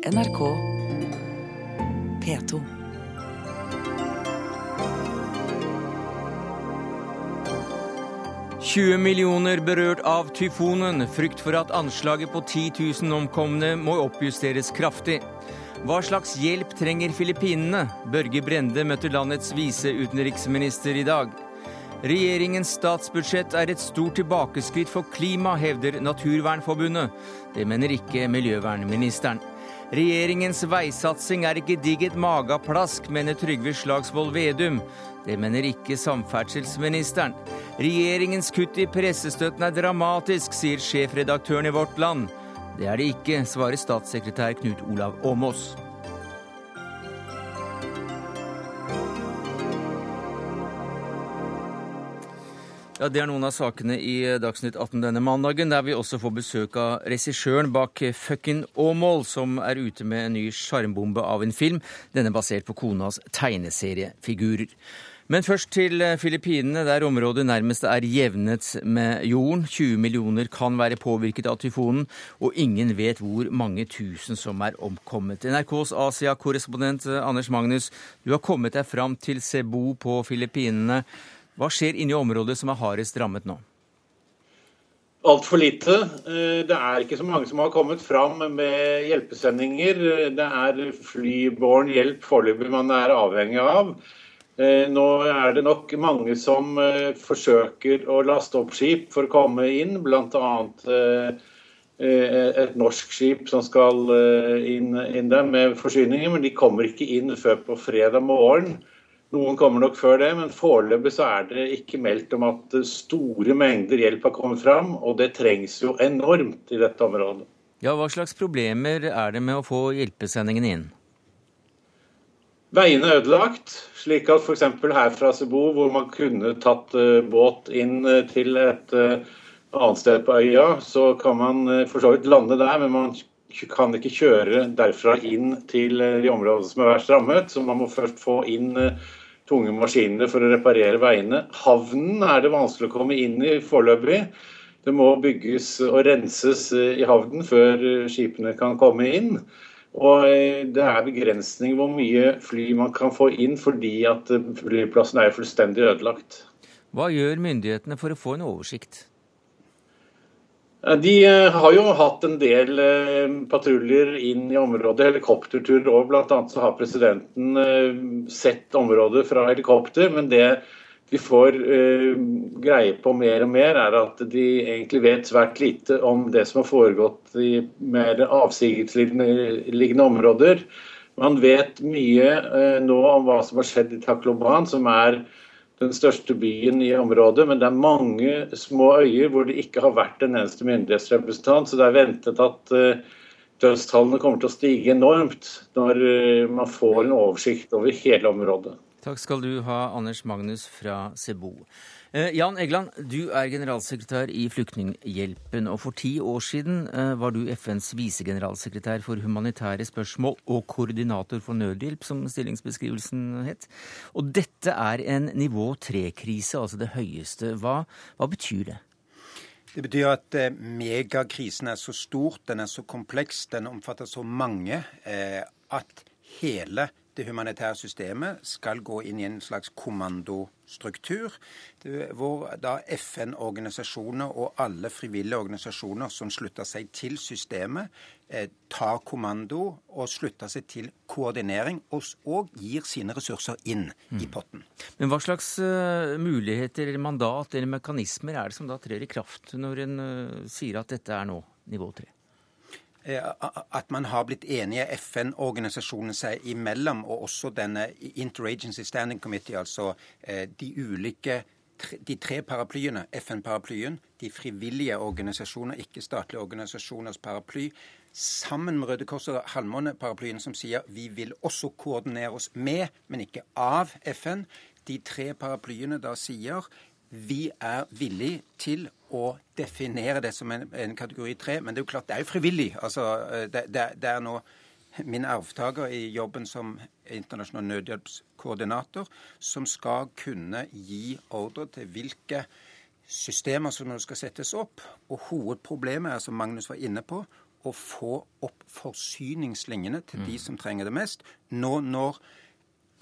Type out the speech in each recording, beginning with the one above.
NRK P2. «20 millioner berørt av tyfonen. Frykt for at anslaget på 10 000 omkomne må oppjusteres kraftig. Hva slags hjelp trenger Filippinene? Børge Brende møtte landets viseutenriksminister i dag. Regjeringens statsbudsjett er et stort tilbakeskritt for klima, hevder Naturvernforbundet. Det mener ikke miljøvernministeren. Regjeringens veisatsing er ikke digget mageplask, mener Trygve Slagsvold Vedum. Det mener ikke samferdselsministeren. Regjeringens kutt i pressestøtten er dramatisk, sier sjefredaktøren i Vårt Land. Det er det ikke, svarer statssekretær Knut Olav Åmås. Ja, Det er noen av sakene i Dagsnytt 18 denne mandagen, der vi også får besøk av regissøren bak Fucking Åmål, som er ute med en ny sjarmbombe av en film. Denne basert på konas tegneseriefigurer. Men først til Filippinene, der området nærmest er jevnet med jorden. 20 millioner kan være påvirket av tyfonen, og ingen vet hvor mange tusen som er omkommet. NRKs Asia-korrespondent Anders Magnus, du har kommet deg fram til Cebu på Filippinene. Hva skjer inni området som er hardest rammet nå? Altfor lite. Det er ikke så mange som har kommet fram med hjelpesendinger. Det er flybåren hjelp foreløpig man er avhengig av. Nå er det nok mange som forsøker å laste opp skip for å komme inn, bl.a. et norsk skip som skal inn der med forsyninger, men de kommer ikke inn før på fredag morgen. Noen kommer nok før det, men foreløpig så er det ikke meldt om at store mengder hjelp har kommet fram, og det trengs jo enormt i dette området. Ja, Hva slags problemer er det med å få hjelpesendingene inn? Veiene er ødelagt, slik at f.eks. her fra Sebo, hvor man kunne tatt båt inn til et annet sted på øya, så kan man for så vidt lande der, men man kan ikke kjøre derfra inn til de områdene som er verst rammet. Så man må først få inn tunge maskinene for å reparere veiene. Havnen er det vanskelig å komme inn i foreløpig. Det må bygges og renses i havnen før skipene kan komme inn. Og det er begrensning hvor mye fly man kan få inn fordi at flyplassen er fullstendig ødelagt. Hva gjør myndighetene for å få en oversikt? De har jo hatt en del patruljer inn i området, helikopterturer òg. Bl.a. så har presidenten sett området fra helikopter. Men det vi får greie på mer og mer, er at de egentlig vet svært lite om det som har foregått i mer avsigelsesliggende områder. Man vet mye nå om hva som har skjedd i Takloban, som er den største byen i området, men det er mange små øyer hvor det ikke har vært en eneste myndighetsrepresentant. Så det er ventet at dødstallene kommer til å stige enormt når man får en oversikt over hele området. Takk skal du ha, Anders Magnus fra Cebu. Jan Egeland, du er generalsekretær i Flyktninghjelpen. Og for ti år siden var du FNs visegeneralsekretær for humanitære spørsmål og koordinator for nødhjelp, som stillingsbeskrivelsen het. Og dette er en nivå tre-krise, altså det høyeste. Hva, hva betyr det? Det betyr at eh, megakrisen er så stort, den er så kompleks, den omfatter så mange, eh, at hele det humanitære systemet skal gå inn i en slags kommandostruktur, hvor da FN-organisasjoner og alle frivillige organisasjoner som slutter seg til systemet, tar kommando og slutter seg til koordinering, og, gir sine ressurser inn i potten. Men hva slags muligheter eller mandat eller mekanismer er det som da trer i kraft når en sier at dette er nå nivå tre? At man har blitt enige, FN-organisasjonene seg imellom, og også denne Interagency Standing Committee, altså de ulike de tre paraplyene, FN-paraplyen, de frivillige organisasjoner, ikke-statlige organisasjoners paraply, sammen med Røde Kors og Halvmåne-paraplyen, som sier vi vil også koordinere oss med, men ikke av FN. De tre paraplyene da sier vi er villig til å definere det som en, en kategori tre, men det er jo klart det er jo frivillig. Altså, det, det, det er nå min arvtaker i jobben som internasjonal nødhjelpskoordinator, som skal kunne gi ordre til hvilke systemer som skal settes opp. Og hovedproblemet er, som Magnus var inne på, å få opp forsyningslinjene til de som trenger det mest, nå når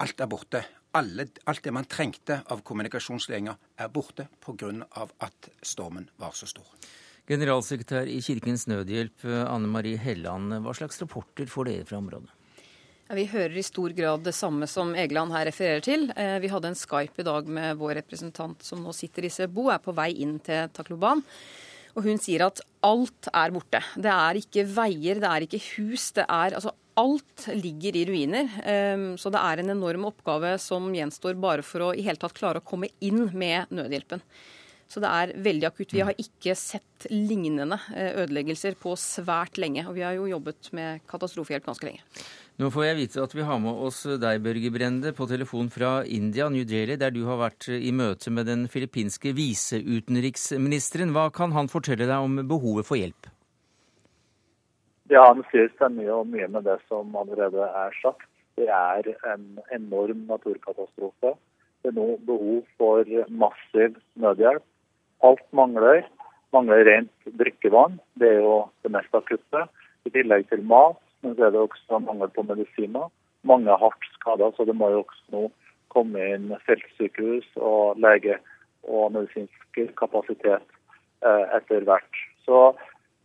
alt er borte. Alle, alt det man trengte av kommunikasjonsledninger, er borte pga. at stormen var så stor. Generalsekretær i Kirkens Nødhjelp, Anne Marie Helland. Hva slags rapporter får dere fra området? Vi hører i stor grad det samme som Egeland her refererer til. Eh, vi hadde en Skype i dag med vår representant som nå sitter i Sebo, er på vei inn til Takloban. Og hun sier at alt er borte. Det er ikke veier, det er ikke hus. det er altså Alt ligger i ruiner. Ehm, så det er en enorm oppgave som gjenstår bare for å i hele tatt klare å komme inn med nødhjelpen. Så det er veldig akutt. Vi har ikke sett lignende eh, ødeleggelser på svært lenge. Og vi har jo jobbet med katastrofehjelp ganske lenge. Nå får jeg vite at vi har med oss deg, Børge Brende, på telefon fra India, New Delhi, der du har vært i møte med den filippinske viseutenriksministeren. Hva kan han fortelle deg om behovet for hjelp? Ja, Han sier seg mye og mye med det som allerede er sagt. Det er en enorm naturkatastrofe. Det er nå behov for massiv nødhjelp. Alt mangler. Mangler rent drikkevann. Det er jo det mest akutte. I tillegg til mat men så er det også mangel på medisiner. Mange er hardt skada, så det må jo også nå komme inn feltsykehus og lege og medisinsk kapasitet eh, etter hvert. Så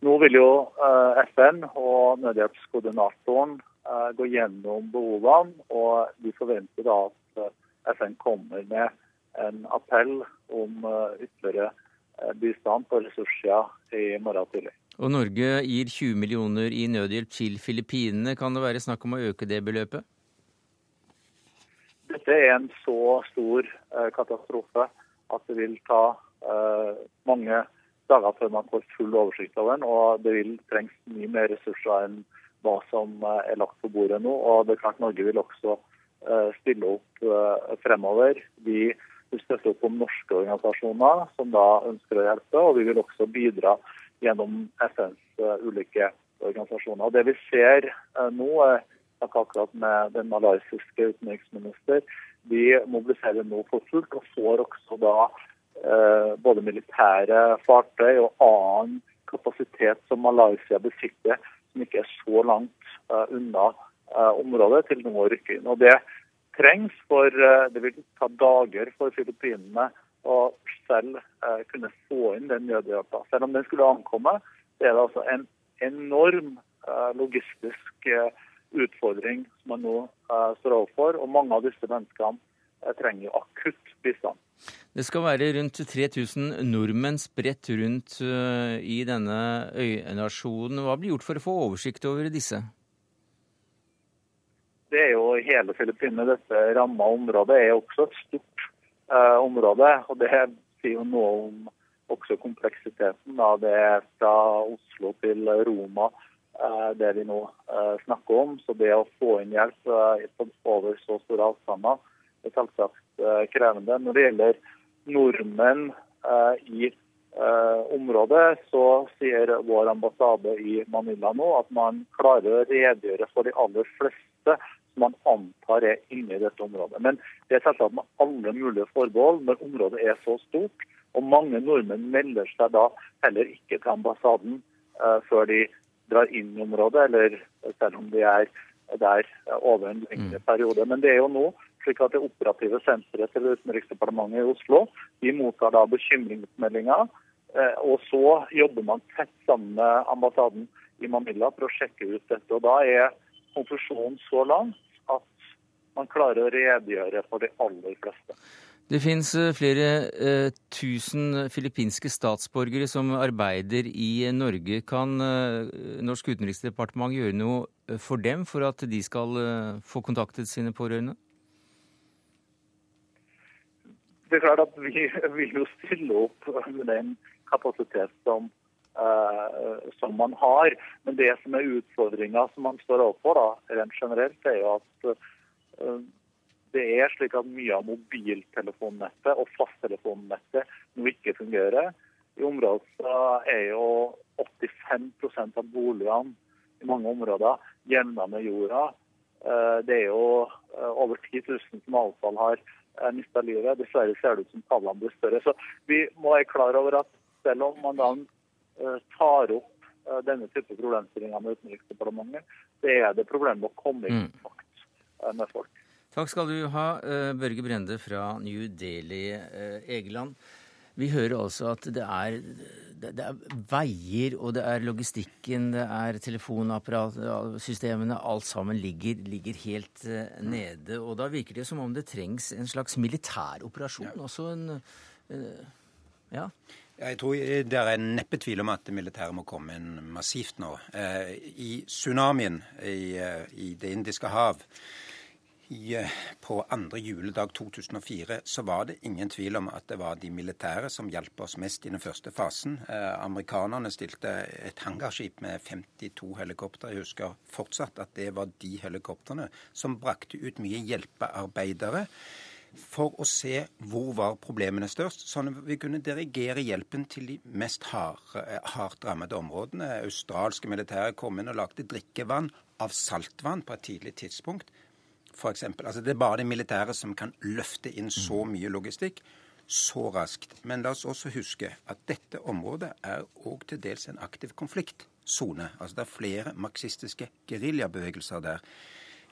nå vil jo eh, FN og nødhjelpskoordinatoren eh, gå gjennom behovene, og vi forventer da at FN kommer med en appell om ytterligere bistand på ressurssida i morgen tidlig. Og Norge gir 20 millioner i nødhjelp til Filippinene. Kan det være snakk om å øke det beløpet? Dette er en så stor katastrofe at det vil ta mange dager før man får full oversikt over den. Og det vil trengs mye mer ressurser enn hva som uh, er lagt på bordet nå. Og det er klart Norge vil også stille opp fremover. Vi vil støtte opp om norske organisasjoner som da ønsker å hjelpe, og vi vil også bidra gjennom FNs ulike organisasjoner. Og Det vi ser nå, jeg akkurat med den malaysiske utenriksminister, de mobiliserer nå for fullt og får også da både militære fartøy og annen kapasitet som Malaysia besitter, som ikke er så langt unna området til nå å rykke inn. Og Det trengs, for det vil ta dager for Filippinene å selv eh, kunne få inn den nødhjelpa. Selv om den skulle ankomme, det er det altså en enorm eh, logistisk eh, utfordring som man nå eh, står overfor. Og mange av disse menneskene eh, trenger akutt bistand. Det skal være rundt 3000 nordmenn spredt rundt uh, i denne øynasjonen. Hva blir gjort for å få oversikt over disse? Det er jo hele Filippinene. Dette ramma området er også et stort eh, område. og Det sier jo noe om også kompleksiteten. Da. Det er fra Oslo til Roma eh, det vi nå eh, snakker om. Så det å få inn hjelp eh, over så store avstander er selvsagt eh, krevende. Når det gjelder nordmenn eh, i området, så sier vår ambassade i Manila nå at man klarer å redegjøre for de aller fleste som man antar er inne i dette området. Men det er selvsagt med alle mulige forbehold når området er så stort. Og mange nordmenn melder seg da heller ikke til ambassaden uh, før de drar inn i området, eller selv om de er der over en lengre mm. periode. Men det er jo nå slik at det operative senteret til Utenriksdepartementet i Oslo de mottar da bekymringsmeldinger. Uh, og så jobber man tett sammen med ambassaden i Manila for å sjekke ut dette. Og da er konklusjonen så langt at man klarer å redegjøre for de aller fleste. Det finnes eh, flere eh, tusen filippinske statsborgere som arbeider i Norge. Kan eh, Norsk utenriksdepartement gjøre noe eh, for dem, for at de skal eh, få kontaktet sine pårørende? Det er klart at Vi vil jo stille opp med den kapasitet som, eh, som man har. Men det som er utfordringa som man står overfor da, rent generelt, er jo at Eh, det er slik at mye av mobiltelefonnettet og fasttelefonnettet nå ikke fungerer. I området er jo 85% av boligene i mange områder jevna med jorda. Eh, det er jo over 10 000 som avfall har mista livet. Dessverre ser det ut som tallene blir større. Så vi må være klar over at selv om man da tar opp uh, denne type problemstillinger med Utenriksdepartementet, det er det problemet å komme i mm. kontakt uh, med folk. Takk skal du ha, Børge Brende fra New Delhi, Egeland. Vi hører altså at det er, det er, veier, og det er logistikken, det er telefonapparatsystemene. Alt sammen ligger, ligger, helt uh, nede. Og da virker det som om det trengs en slags militæroperasjon. Ja. Også en uh, ja. Jeg tror Det er neppe tvil om at det militære må komme inn massivt nå. I tsunamien i, i Det indiske hav på andre juledag 2004 så var det ingen tvil om at det var de militære som hjalp oss mest i den første fasen. Eh, amerikanerne stilte et hangarskip med 52 helikoptre. Jeg husker fortsatt at det var de helikoptrene som brakte ut mye hjelpearbeidere for å se hvor var problemene størst, sånn at vi kunne dirigere hjelpen til de mest eh, hardt rammede områdene. Australske militære kom inn og lagde drikkevann av saltvann på et tidlig tidspunkt f.eks. Altså det er bare det militære som kan løfte inn så mm. mye logistikk så raskt. Men la oss også huske at dette området er òg til dels en aktiv konfliktsone. Altså det er flere marxistiske geriljabevegelser der.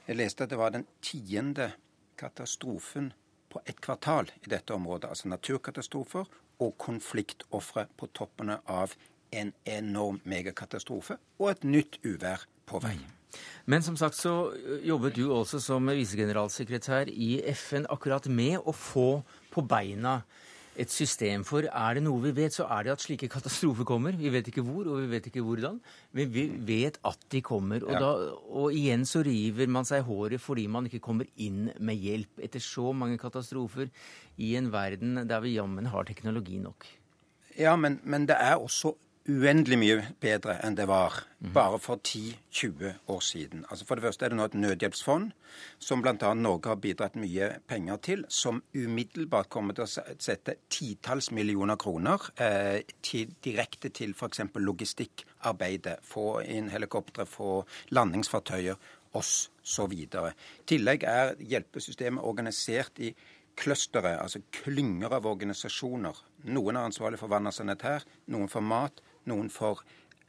Jeg leste at det var den tiende katastrofen på et kvartal i dette området. Altså naturkatastrofer og konfliktofre på toppene av en enorm megakatastrofe og et nytt uvær på vei. Men som sagt så jobbet du også som visegeneralsekretær i FN akkurat med å få på beina et system for er det noe vi vet, så er det at slike katastrofer kommer. Vi vet ikke hvor, og vi vet ikke hvordan, men vi vet at de kommer. Og, ja. da, og igjen så river man seg håret fordi man ikke kommer inn med hjelp etter så mange katastrofer i en verden der vi jammen har teknologi nok. Ja, men, men det er også uendelig mye bedre enn det var bare for 10-20 år siden. Altså For det første er det nå et nødhjelpsfond, som bl.a. Norge har bidratt mye penger til, som umiddelbart kommer til å sette titalls millioner kroner eh, til, direkte til f.eks. logistikkarbeidet. Få inn helikoptre, få landingsfartøyer oss så videre. I tillegg er hjelpesystemet organisert i clustere, altså klynger av organisasjoner. Noen er ansvarlig for vann og sanitær, noen for mat, noen for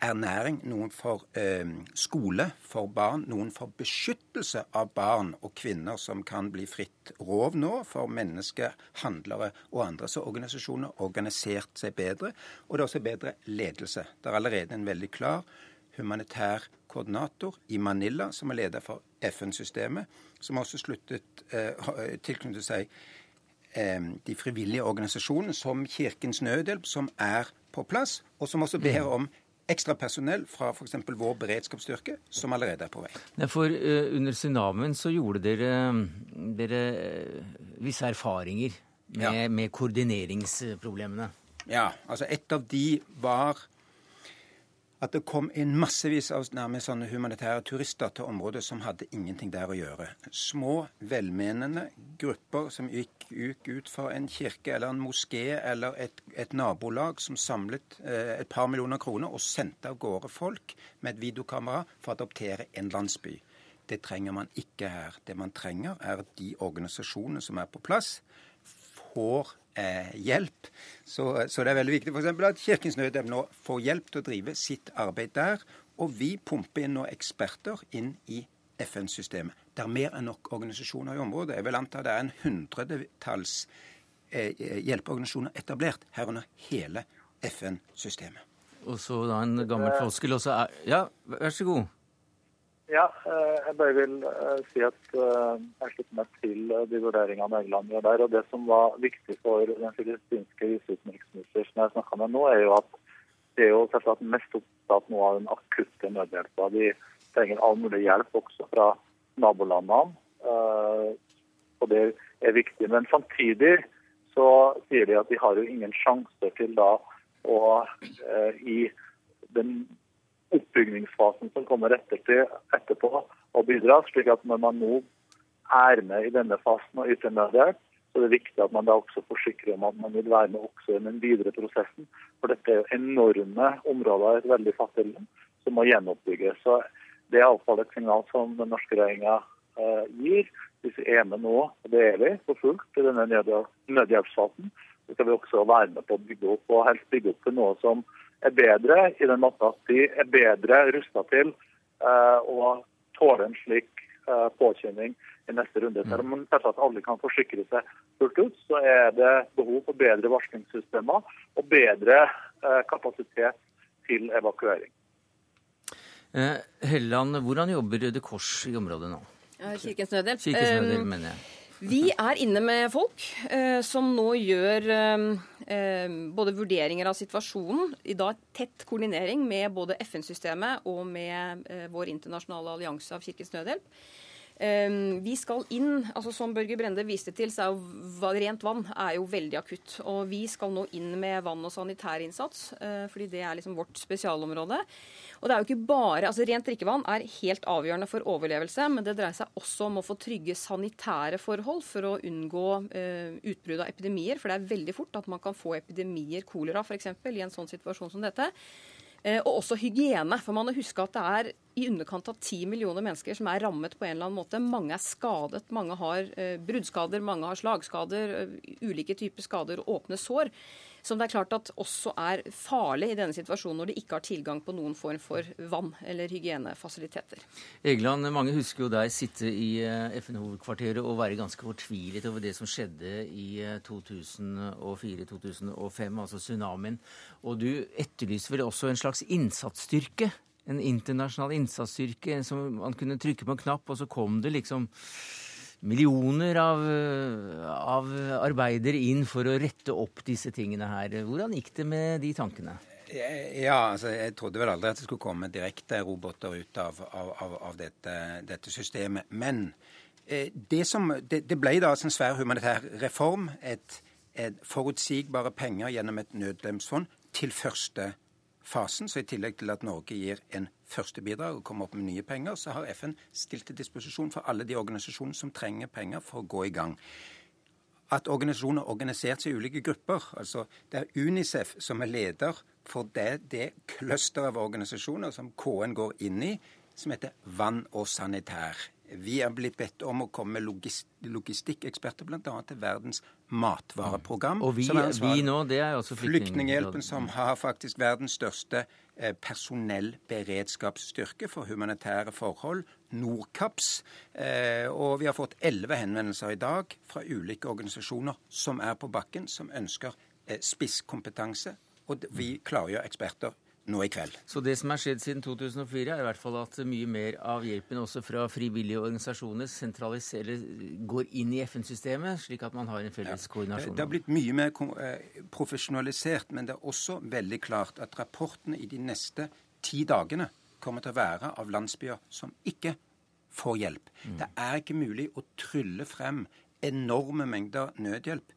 ernæring, noen for eh, skole for barn, noen for beskyttelse av barn og kvinner som kan bli fritt rov nå for menneskehandlere og andre. Så organisasjoner har organisert seg bedre, og det er også bedre ledelse. Det er allerede en veldig klar humanitær koordinator i Manila, som er leder for FN-systemet, som også sluttet eh, tilknyttet seg eh, de frivillige organisasjonene, som Kirkens Nødhjelp, som er på plass, og som også ber om ekstra personell fra f.eks. vår beredskapsstyrke, som allerede er på vei. Ja, for uh, under tsunamien så gjorde dere, dere uh, visse erfaringer med, ja. med, koordineringsproblemene. Ja, altså et av de var at det kom inn massevis av nærmest sånne humanitære turister til området som hadde ingenting der å gjøre. Små, velmenende grupper som gikk, ut fra en kirke eller en moské eller et, et nabolag som samlet eh, et par millioner kroner og sendte av gårde folk med et videokamera for å adoptere en landsby. Det trenger man ikke her. Det man trenger, er at de organisasjonene som er på plass, får hjelp. Så, så, det er veldig viktig f.eks. at Kirkens Nødhjelp nå får hjelp til å drive sitt arbeid der. Og vi pumper inn nå eksperter inn i FN-systemet. Det er mer enn nok organisasjoner i området. Jeg vil anta det er en hundretalls eh, hjelpeorganisasjoner etablert, herunder hele FN-systemet. Og så da en gammel floskel også er Ja, vær så god. Ja, eh, jeg bare vil eh, si at eh, jeg slutter meg til de vurderingene Egeland gjør der. og Det som var viktig for den filippinske viseutenriksminister som jeg snakka med nå, er jo at det er jo selvsagt mest opptatt nå av den akutte nødhjelpa. De trenger all mulig hjelp også fra nabolandene. Og det er viktig. Men samtidig så sier de at de har jo ingen sjanse til da å i den oppbygningsfasen som kommer ettertid, etterpå, og bidra. slik at når man nå er med i denne fasen og yter nødhjelp, så det er viktig at man da også forsikrer om at man vil være med også i den videre prosessen. For dette er jo enorme områder i et veldig fattig land som må gjenoppbygges. Så Det er iallfall et signal som den norske regjeringa eh, gir. Hvis vi er med nå, og det er vi for fullt i denne nødhjelpsfasen, så skal vi også være med på å bygge opp og helst bygge opp til noe som er bedre i den måten at de er bedre rusta til uh, å tåle en slik uh, påkjenning i neste runde. Selv om selvsagt alle kan forsikre seg fullt ut, så er det behov for bedre varslingssystemer og bedre uh, kapasitet til evakuering. Helland, hvordan jobber Røde Kors i området nå? Kirkens Nødhjelp. Kirkens Nødhjelp, mener jeg. Vi er inne med folk eh, som nå gjør eh, både vurderinger av situasjonen, i dag tett koordinering med både FN-systemet og med eh, vår internasjonale allianse av Kirkens Nødhjelp. Ehm, vi skal inn, altså Som Børge Brende viste til, så er jo rent vann er jo veldig akutt. Og vi skal nå inn med vann- og sanitærinnsats, eh, fordi det er liksom vårt spesialområde. Og det er jo ikke bare, altså Rent drikkevann er helt avgjørende for overlevelse, men det dreier seg også om å få trygge sanitære forhold for å unngå uh, utbrudd av epidemier. For det er veldig fort at man kan få epidemier, kolera f.eks., i en sånn situasjon som dette. Eh, og også hygiene. For man må huske at det er i underkant av ti millioner mennesker som er rammet på en eller annen måte. Mange er skadet. Mange har eh, bruddskader, mange har slagskader, eh, ulike typer skader og åpne sår som det er klart at også er farlig i denne situasjonen når de ikke har tilgang på noen form for vann eller hygienefasiliteter. Egeland, mange husker jo deg sitte i eh, FN-hovedkvarteret og være ganske fortvilet over det som skjedde i 2004-2005, eh, altså tsunamien. Og du etterlyser vel også en slags innsatsstyrke? En internasjonal innsatsstyrke som man kunne trykke på en knapp, og så kom det liksom millioner av, av arbeidere inn for å rette opp disse tingene her. Hvordan gikk det med de tankene? Ja, altså Jeg trodde vel aldri at det skulle komme direkte roboter ut av, av, av dette, dette, systemet. Men eh, det, som, det, det, ble da altså en svær humanitær reform. Et, et forutsigbare penger gjennom et nødlemsfond til første fasen. Så i tillegg til at Norge gir en første bidrag og komme opp med nye penger, så har FN stilt til disposisjon for alle de organisasjonene som trenger penger for å gå i gang. At organisasjoner har organisert seg i ulike grupper. altså Det er Unicef som er leder for det, det clusteret av organisasjoner som KN går inn i, som heter Vann og sanitær. Vi er blitt bedt om å komme med logistikkeksperter bl.a. til Verdens matvareprogram. Og vi, vi nå, det er også Flyktninghjelpen, som har faktisk verdens største eh, personellberedskapsstyrke for humanitære forhold. Nordkaps. Eh, og vi har fått elleve henvendelser i dag fra ulike organisasjoner som er på bakken, som ønsker eh, spisskompetanse. Og vi klargjør eksperter nå i kveld. Så det som er skjedd siden 2004, er i hvert fall at mye mer av hjelpen også fra frivillige organisasjoner går inn i FN-systemet, slik at man har en felles ja. koordinasjon? Det har blitt mye mer eh, profesjonalisert, men det er også veldig klart at rapportene i de neste ti dagene kommer til å være av landsbyer som ikke får hjelp. Mm. Det er ikke mulig å trylle frem enorme mengder nødhjelp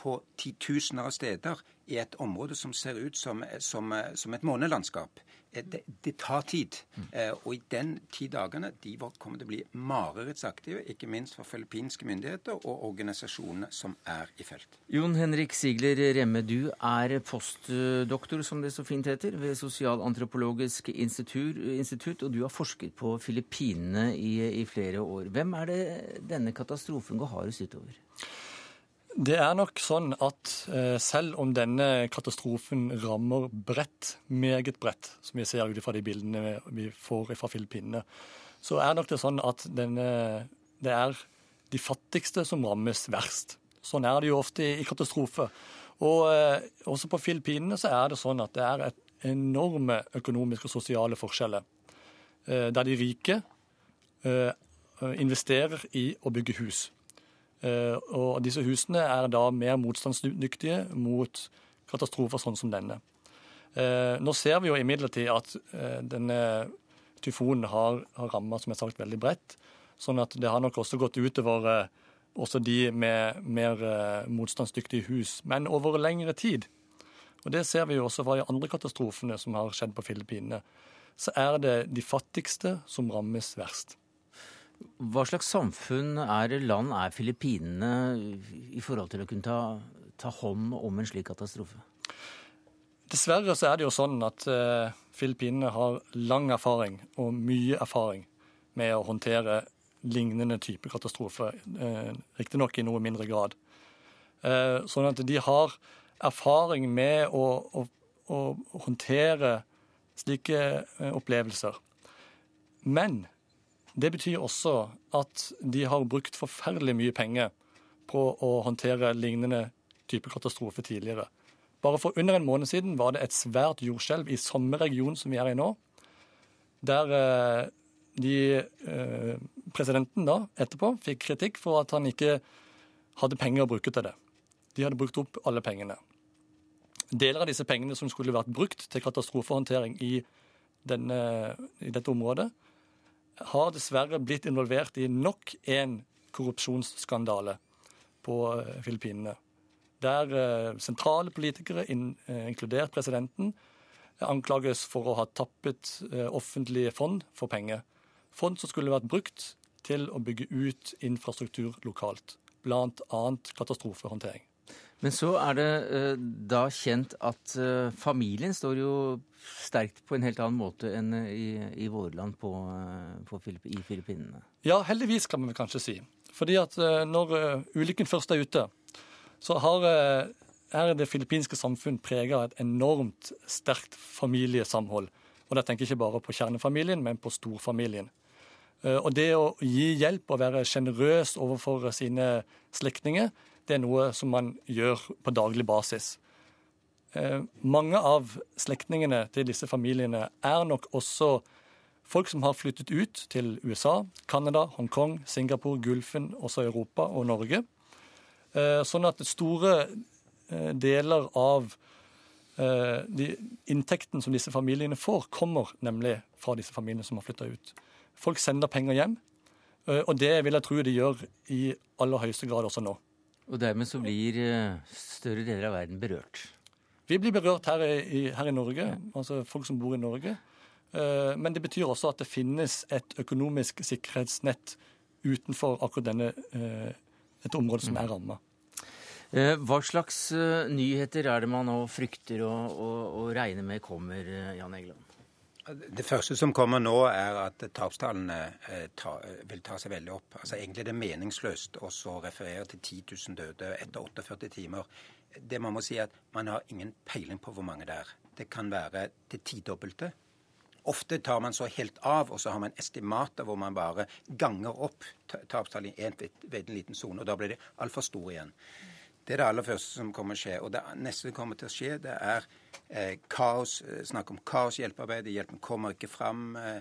på titusener av steder i et område som ser ut som, som, som et månelandskap. Eh, det, det, tar tid. Eh, og i den ti dagene de kommer til å bli marerittsaktive, ikke minst for filippinske myndigheter og organisasjonene som er i felt. Jon Henrik Sigler Remme, du er postdoktor, som det så fint heter, ved Sosialantropologisk institutt, og du har forsket på Filippinene i, i flere år. Hvem er det denne katastrofen går hardest utover? Det er nok sånn at eh, selv om denne katastrofen rammer bredt, meget bredt, som vi ser ut fra de bildene vi får fra Filippinene, så er nok det sånn at denne, det er de fattigste som rammes verst. Sånn er det jo ofte i katastrofer. Og eh, også på Filippinene så er det sånn at det er et enorme økonomiske og sosiale forskjeller. Eh, der de rike investerer i å bygge hus. Eh, og disse husene er da mer motstandsdyktige mot katastrofer sånn som denne. Eh, nå ser vi jo imidlertid at eh, denne tyfonen har, har ramma som jeg sagt, veldig bredt. Sånn at det har nok også gått utover også de med mer motstandsdyktige hus, men over lengre tid. Og Det ser vi jo også fra de andre katastrofene som har skjedd på Filippinene. Så er det de fattigste som rammes verst. Hva slags samfunn er land er Filippinene i forhold til å kunne ta, ta, hånd om en slik katastrofe? Dessverre så er det jo sånn at uh, Filippinene har lang erfaring og mye erfaring med å håndtere lignende type katastrofer, uh, riktignok i noe mindre grad. Uh, sånn at de har erfaring med å, å, å håndtere slike opplevelser. Men det betyr også at de har brukt forferdelig mye penger på å håndtere lignende type katastrofe tidligere. Bare for under en måned siden var det et svært jordskjelv i samme region som vi er i nå, der eh, de, eh, presidenten da etterpå fikk kritikk for at han ikke hadde penger å bruke til det. De hadde brukt opp alle pengene. Deler av disse pengene som skulle vært brukt til katastrofehåndtering i, denne, i dette området, har dessverre blitt involvert i nok en korrupsjonsskandale på eh, Filippinene der eh, sentrale politikere, eh, inkludert presidenten, anklages for å ha tappet offentlige fond for penger. Fond som skulle vært brukt til å bygge ut infrastruktur lokalt, bl.a. katastrofehåndtering. Men så er det da kjent at familien står jo sterkt på en helt annen måte enn i, i våre land på, på Filipp, i Filippinene. Ja, heldigvis kan vi kanskje si. Fordi at når ulykken først er ute, så har, eh, er det filippinske samfunn prega av et enormt sterkt familiesamhold. Og da tenker jeg ikke bare på kjernefamilien, men på storfamilien. Eh, og det å gi hjelp og være sjenerøs overfor sine slektninger, det er noe som man gjør på daglig basis. Eh, mange av slektningene til disse familiene er nok også folk som har flyttet ut til USA, Canada, Hongkong, Singapore, Gulfen, også Europa og Norge. Eh, sånn at store eh, deler av de inntekten som disse familiene får, kommer nemlig fra disse familiene som har flytta ut. Folk sender penger hjem, og det vil jeg tro de gjør i aller høyeste grad også nå. Og dermed så blir større deler av verden berørt? Vi blir berørt her i, her i Norge, altså folk som bor i Norge. Men det betyr også at det finnes et økonomisk sikkerhetsnett utenfor akkurat denne et område som er mm. ramma. Eh, hva slags eh, nyheter er det man nå frykter og, og, og regner med kommer, eh, Jan Egeland? Det første som kommer nå, er at tapstallene ta, vil ta seg veldig opp. Altså Egentlig er det meningsløst å referere til 10 000 døde etter 48 timer. Det man må si at man har ingen peiling på hvor mange det er. Det kan være det tidobbelte. Ofte tar man så helt av, og så har man estimater hvor man bare ganger opp tapstallet i en, en liten sone, og da blir det altfor stor igjen. Det er det aller første som kommer å skje. Og det neste som kommer til å skje, det er eh, kaos. Eh, snakk om kaos hjelpearbeid. Hjelpen kommer ikke fram. Eh,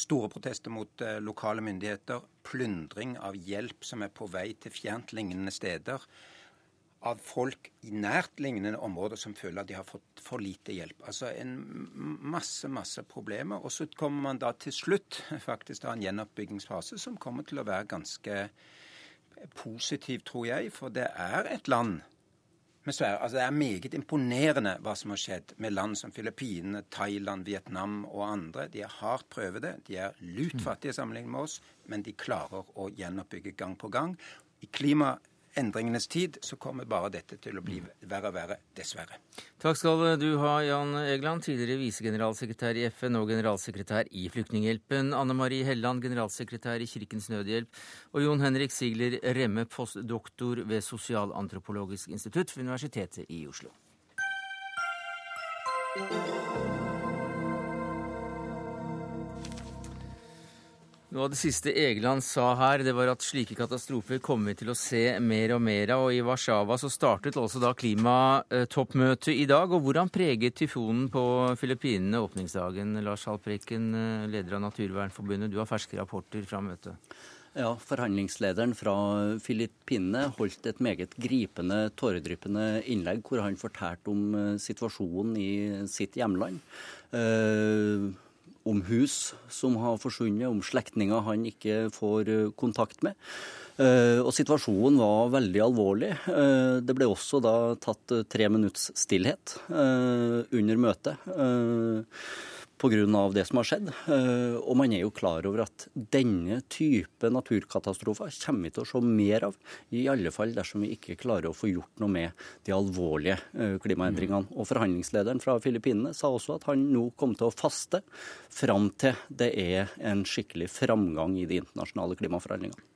store protester mot eh, lokale myndigheter. Plyndring av hjelp som er på vei til fjerntlignende steder av folk i nærtlignende områder som føler at de har fått for lite hjelp. Altså en masse, masse problemer. Og så kommer man da til slutt faktisk til en gjenoppbyggingsfase som kommer til å være ganske positiv, tror jeg. For det er et land med Sverige. Altså det er meget imponerende hva som har skjedd med land som Filippinene, Thailand, Vietnam og andre. De er hardt prøvede. De er lutfattige sammenlignet med oss, men de klarer å gjenoppbygge gang på gang. I klima endringenes tid, så kommer bare dette til å bli verre og verre, dessverre. Takk skal du ha, Jan Egeland, tidligere visegeneralsekretær i FN og generalsekretær i Flyktninghjelpen. Anne Marie Helland, generalsekretær i Kirkens Nødhjelp. Og Jon Henrik Sigler Remme, postdoktor ved Sosialantropologisk institutt ved Universitetet i Oslo. Noe av det siste Egeland sa her, det var at slike katastrofer kommer vi til å se mer og mer av. Og i Warszawa så startet altså da klimatoppmøtet i dag. Og hvordan preget tyfonen på Filippinene åpningsdagen? Lars Haltbrekken, leder av Naturvernforbundet, du har ferske rapporter fra møtet. Ja, Forhandlingslederen fra Filippinene holdt et meget gripende, tåredryppende innlegg hvor han fortalte om eh, situasjonen i sitt hjemland. Uh, om hus som har forsvunnet, om slektninger han ikke får eh, kontakt med. Eh, og situasjonen var veldig alvorlig. Eh, det ble også da tatt tre minutts stillhet under møtet pga. det som har skjedd. Eh, og man er jo klar over at denne type naturkatastrofer kommer vi til å se mer av. I alle fall dersom vi ikke klarer å få gjort noe med de alvorlige eh, klimaendringene. Og forhandlingslederen fra Filippinene sa også at han nå kom til å faste fram til det er en skikkelig framgang i de internasjonale klimaforhandlingene.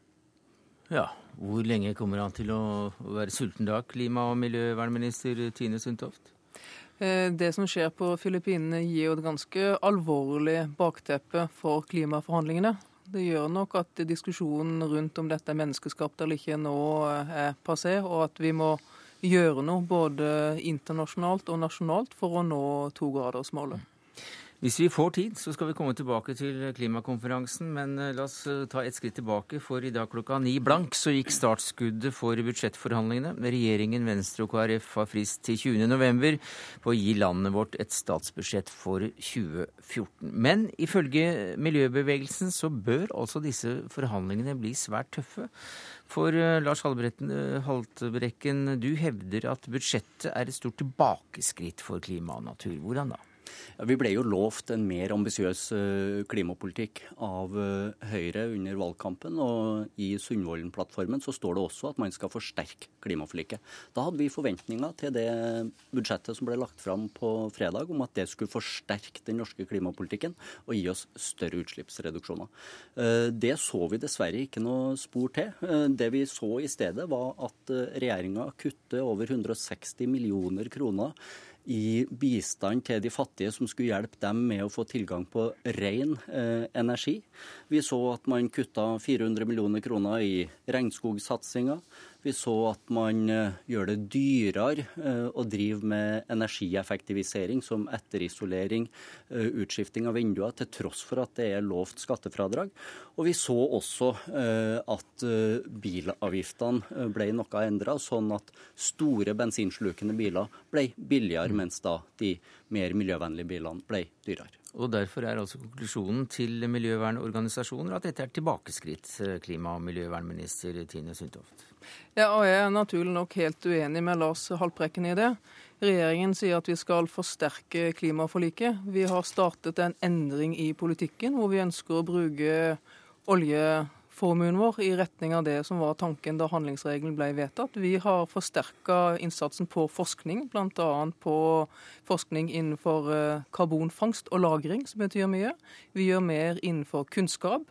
Ja, Hvor lenge kommer han til å være sulten da, klima- og miljøvernminister Tine Sundtoft? Eh, det som skjer på Filippinene gir jo et ganske alvorlig bakteppe for klimaforhandlingene. Det gjør nok at diskusjonen rundt om dette er menneskeskapt eller ikke nå er passé, og at vi må gjøre noe både internasjonalt og nasjonalt for å nå togradersmålet. Hvis vi får tid, så skal vi komme tilbake til klimakonferansen. Men eh, la oss eh, ta et skritt tilbake, for i dag klokka ni blank så gikk startskuddet for budsjettforhandlingene. Regjeringen, Venstre og KrF har frist til 20.11. på å gi landet vårt et statsbudsjett for 2014. Men ifølge miljøbevegelsen så bør altså disse forhandlingene bli svært tøffe. For uh, Lars Haltbrekken, du hevder at budsjettet er et stort tilbakeskritt for klima og natur. Hvordan da? Vi ble jo lovt en mer ambisiøs eh, klimapolitikk av eh, Høyre under valgkampen. Og i Sundvolden-plattformen så står det også at man skal forsterke klimaforliket. Da hadde vi forventninger til det budsjettet som ble lagt fram på fredag, om at det skulle forsterke den norske klimapolitikken og gi oss større utslippsreduksjoner. Eh, det så vi dessverre ikke noe spor til. Det vi så i stedet, var at regjeringa kutter over 160 millioner kroner i bistand til de fattige som skulle hjelpe dem med å få tilgang på ren eh, energi. Vi så at man kutta 400 millioner kroner i regnskogsatsinga. Vi så at man eh, gjør det dyrere eh, å drive med energieffektivisering, som etterisolering, eh, utskifting av vinduer, til tross for at det er lovt skattefradrag. Og vi så også at bilavgiftene ble noe endra, sånn at store bensinslukende biler ble billigere, mens da de mer miljøvennlige bilene ble dyrere. Og Derfor er altså konklusjonen til miljøvernorganisasjoner at dette er tilbakeskritt, klima- og miljøvernminister Tine Sundtoft. Ja, og Jeg er naturlig nok helt uenig med Lars Haltbrekken i det. Regjeringen sier at vi skal forsterke klimaforliket. Vi har startet en endring i politikken hvor vi ønsker å bruke oljeformuen vår i retning av det som var tanken da handlingsregelen ble vedtatt. Vi har forsterka innsatsen på forskning, bl.a. på forskning innenfor eh, karbonfangst og -lagring, som betyr mye. Vi gjør mer innenfor kunnskap.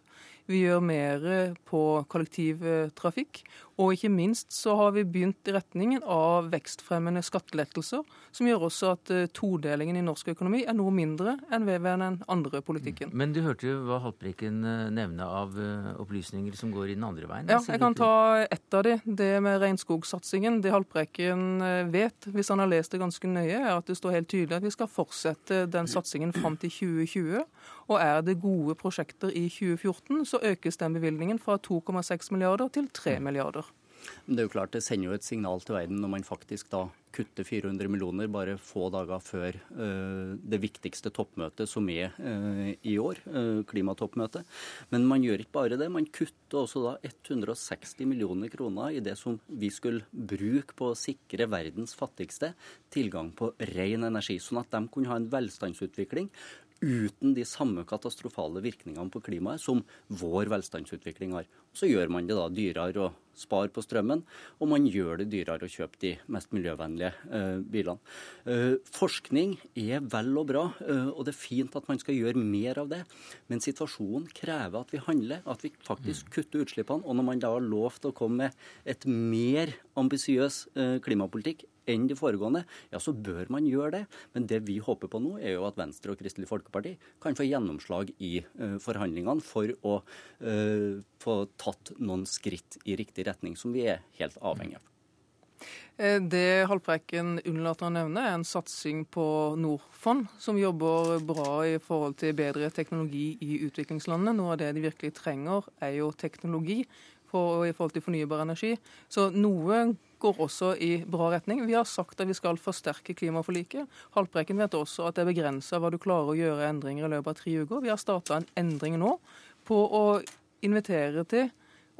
Vi gjør mer på kollektivtrafikk. Og ikke minst så har vi begynt i retningen av vekstfremmende skattelettelser, som gjør også at eh, todelingen i norsk økonomi er noe mindre enn ved den andre politikken. Men du hørte jo hva Haltbrekken eh, nevne av eh, opplysninger som går i den andre veien? Ja, jeg kan ta ett av de. Det med regnskogsatsingen. Det Haltbrekken vet, hvis han har lest det ganske nøye, er at det står helt tydelig at vi skal fortsette den satsingen fram til 2020. Og er det gode prosjekter i 2014, så økes den bevilgningen fra 2,6 milliarder til 3 milliarder. Men det er jo klart det sender jo et signal til verden når man faktisk da kutter 400 millioner bare få dager før uh, det viktigste toppmøtet som er uh, i år, uh, klimatoppmøtet. Men man gjør ikke bare det, man kutter også da 160 millioner kroner i det som vi skulle bruke på å sikre verdens fattigste tilgang på ren energi, sånn at de kunne ha en velstandsutvikling uten de samme katastrofale virkningene på klimaet som vår velstandsutvikling har. Så gjør man det da dyrere å spare på strømmen, og man gjør det dyrere å kjøpe de mest miljøvennlige eh, bilene. Eh, forskning er vel og bra, eh, og det er fint at man skal gjøre mer av det. Men situasjonen krever at vi handler, at vi faktisk kutter utslippene. Og når man da har lovt å komme med et mer ambisiøs eh, klimapolitikk enn de foregående, ja, så bør man gjøre det. Men det vi håper på nå, er jo at Venstre og Kristelig Folkeparti kan få gjennomslag i uh, forhandlingene for å uh, få tatt noen skritt i riktig retning, som vi er helt avhengig av. Eh, det Haltbrekken unnlater å nevne, er en satsing på Norfond, som jobber bra i forhold til bedre teknologi i utviklingslandene. Noe av det de virkelig trenger, er jo teknologi for, i forhold til fornybar energi. Så noe går også i bra retning. Vi har sagt at vi skal forsterke klimaforliket. Haltbrekken vet også at det er begrensa hva du klarer å gjøre endringer i løpet av tre uker. Vi har starta en endring nå på å invitere til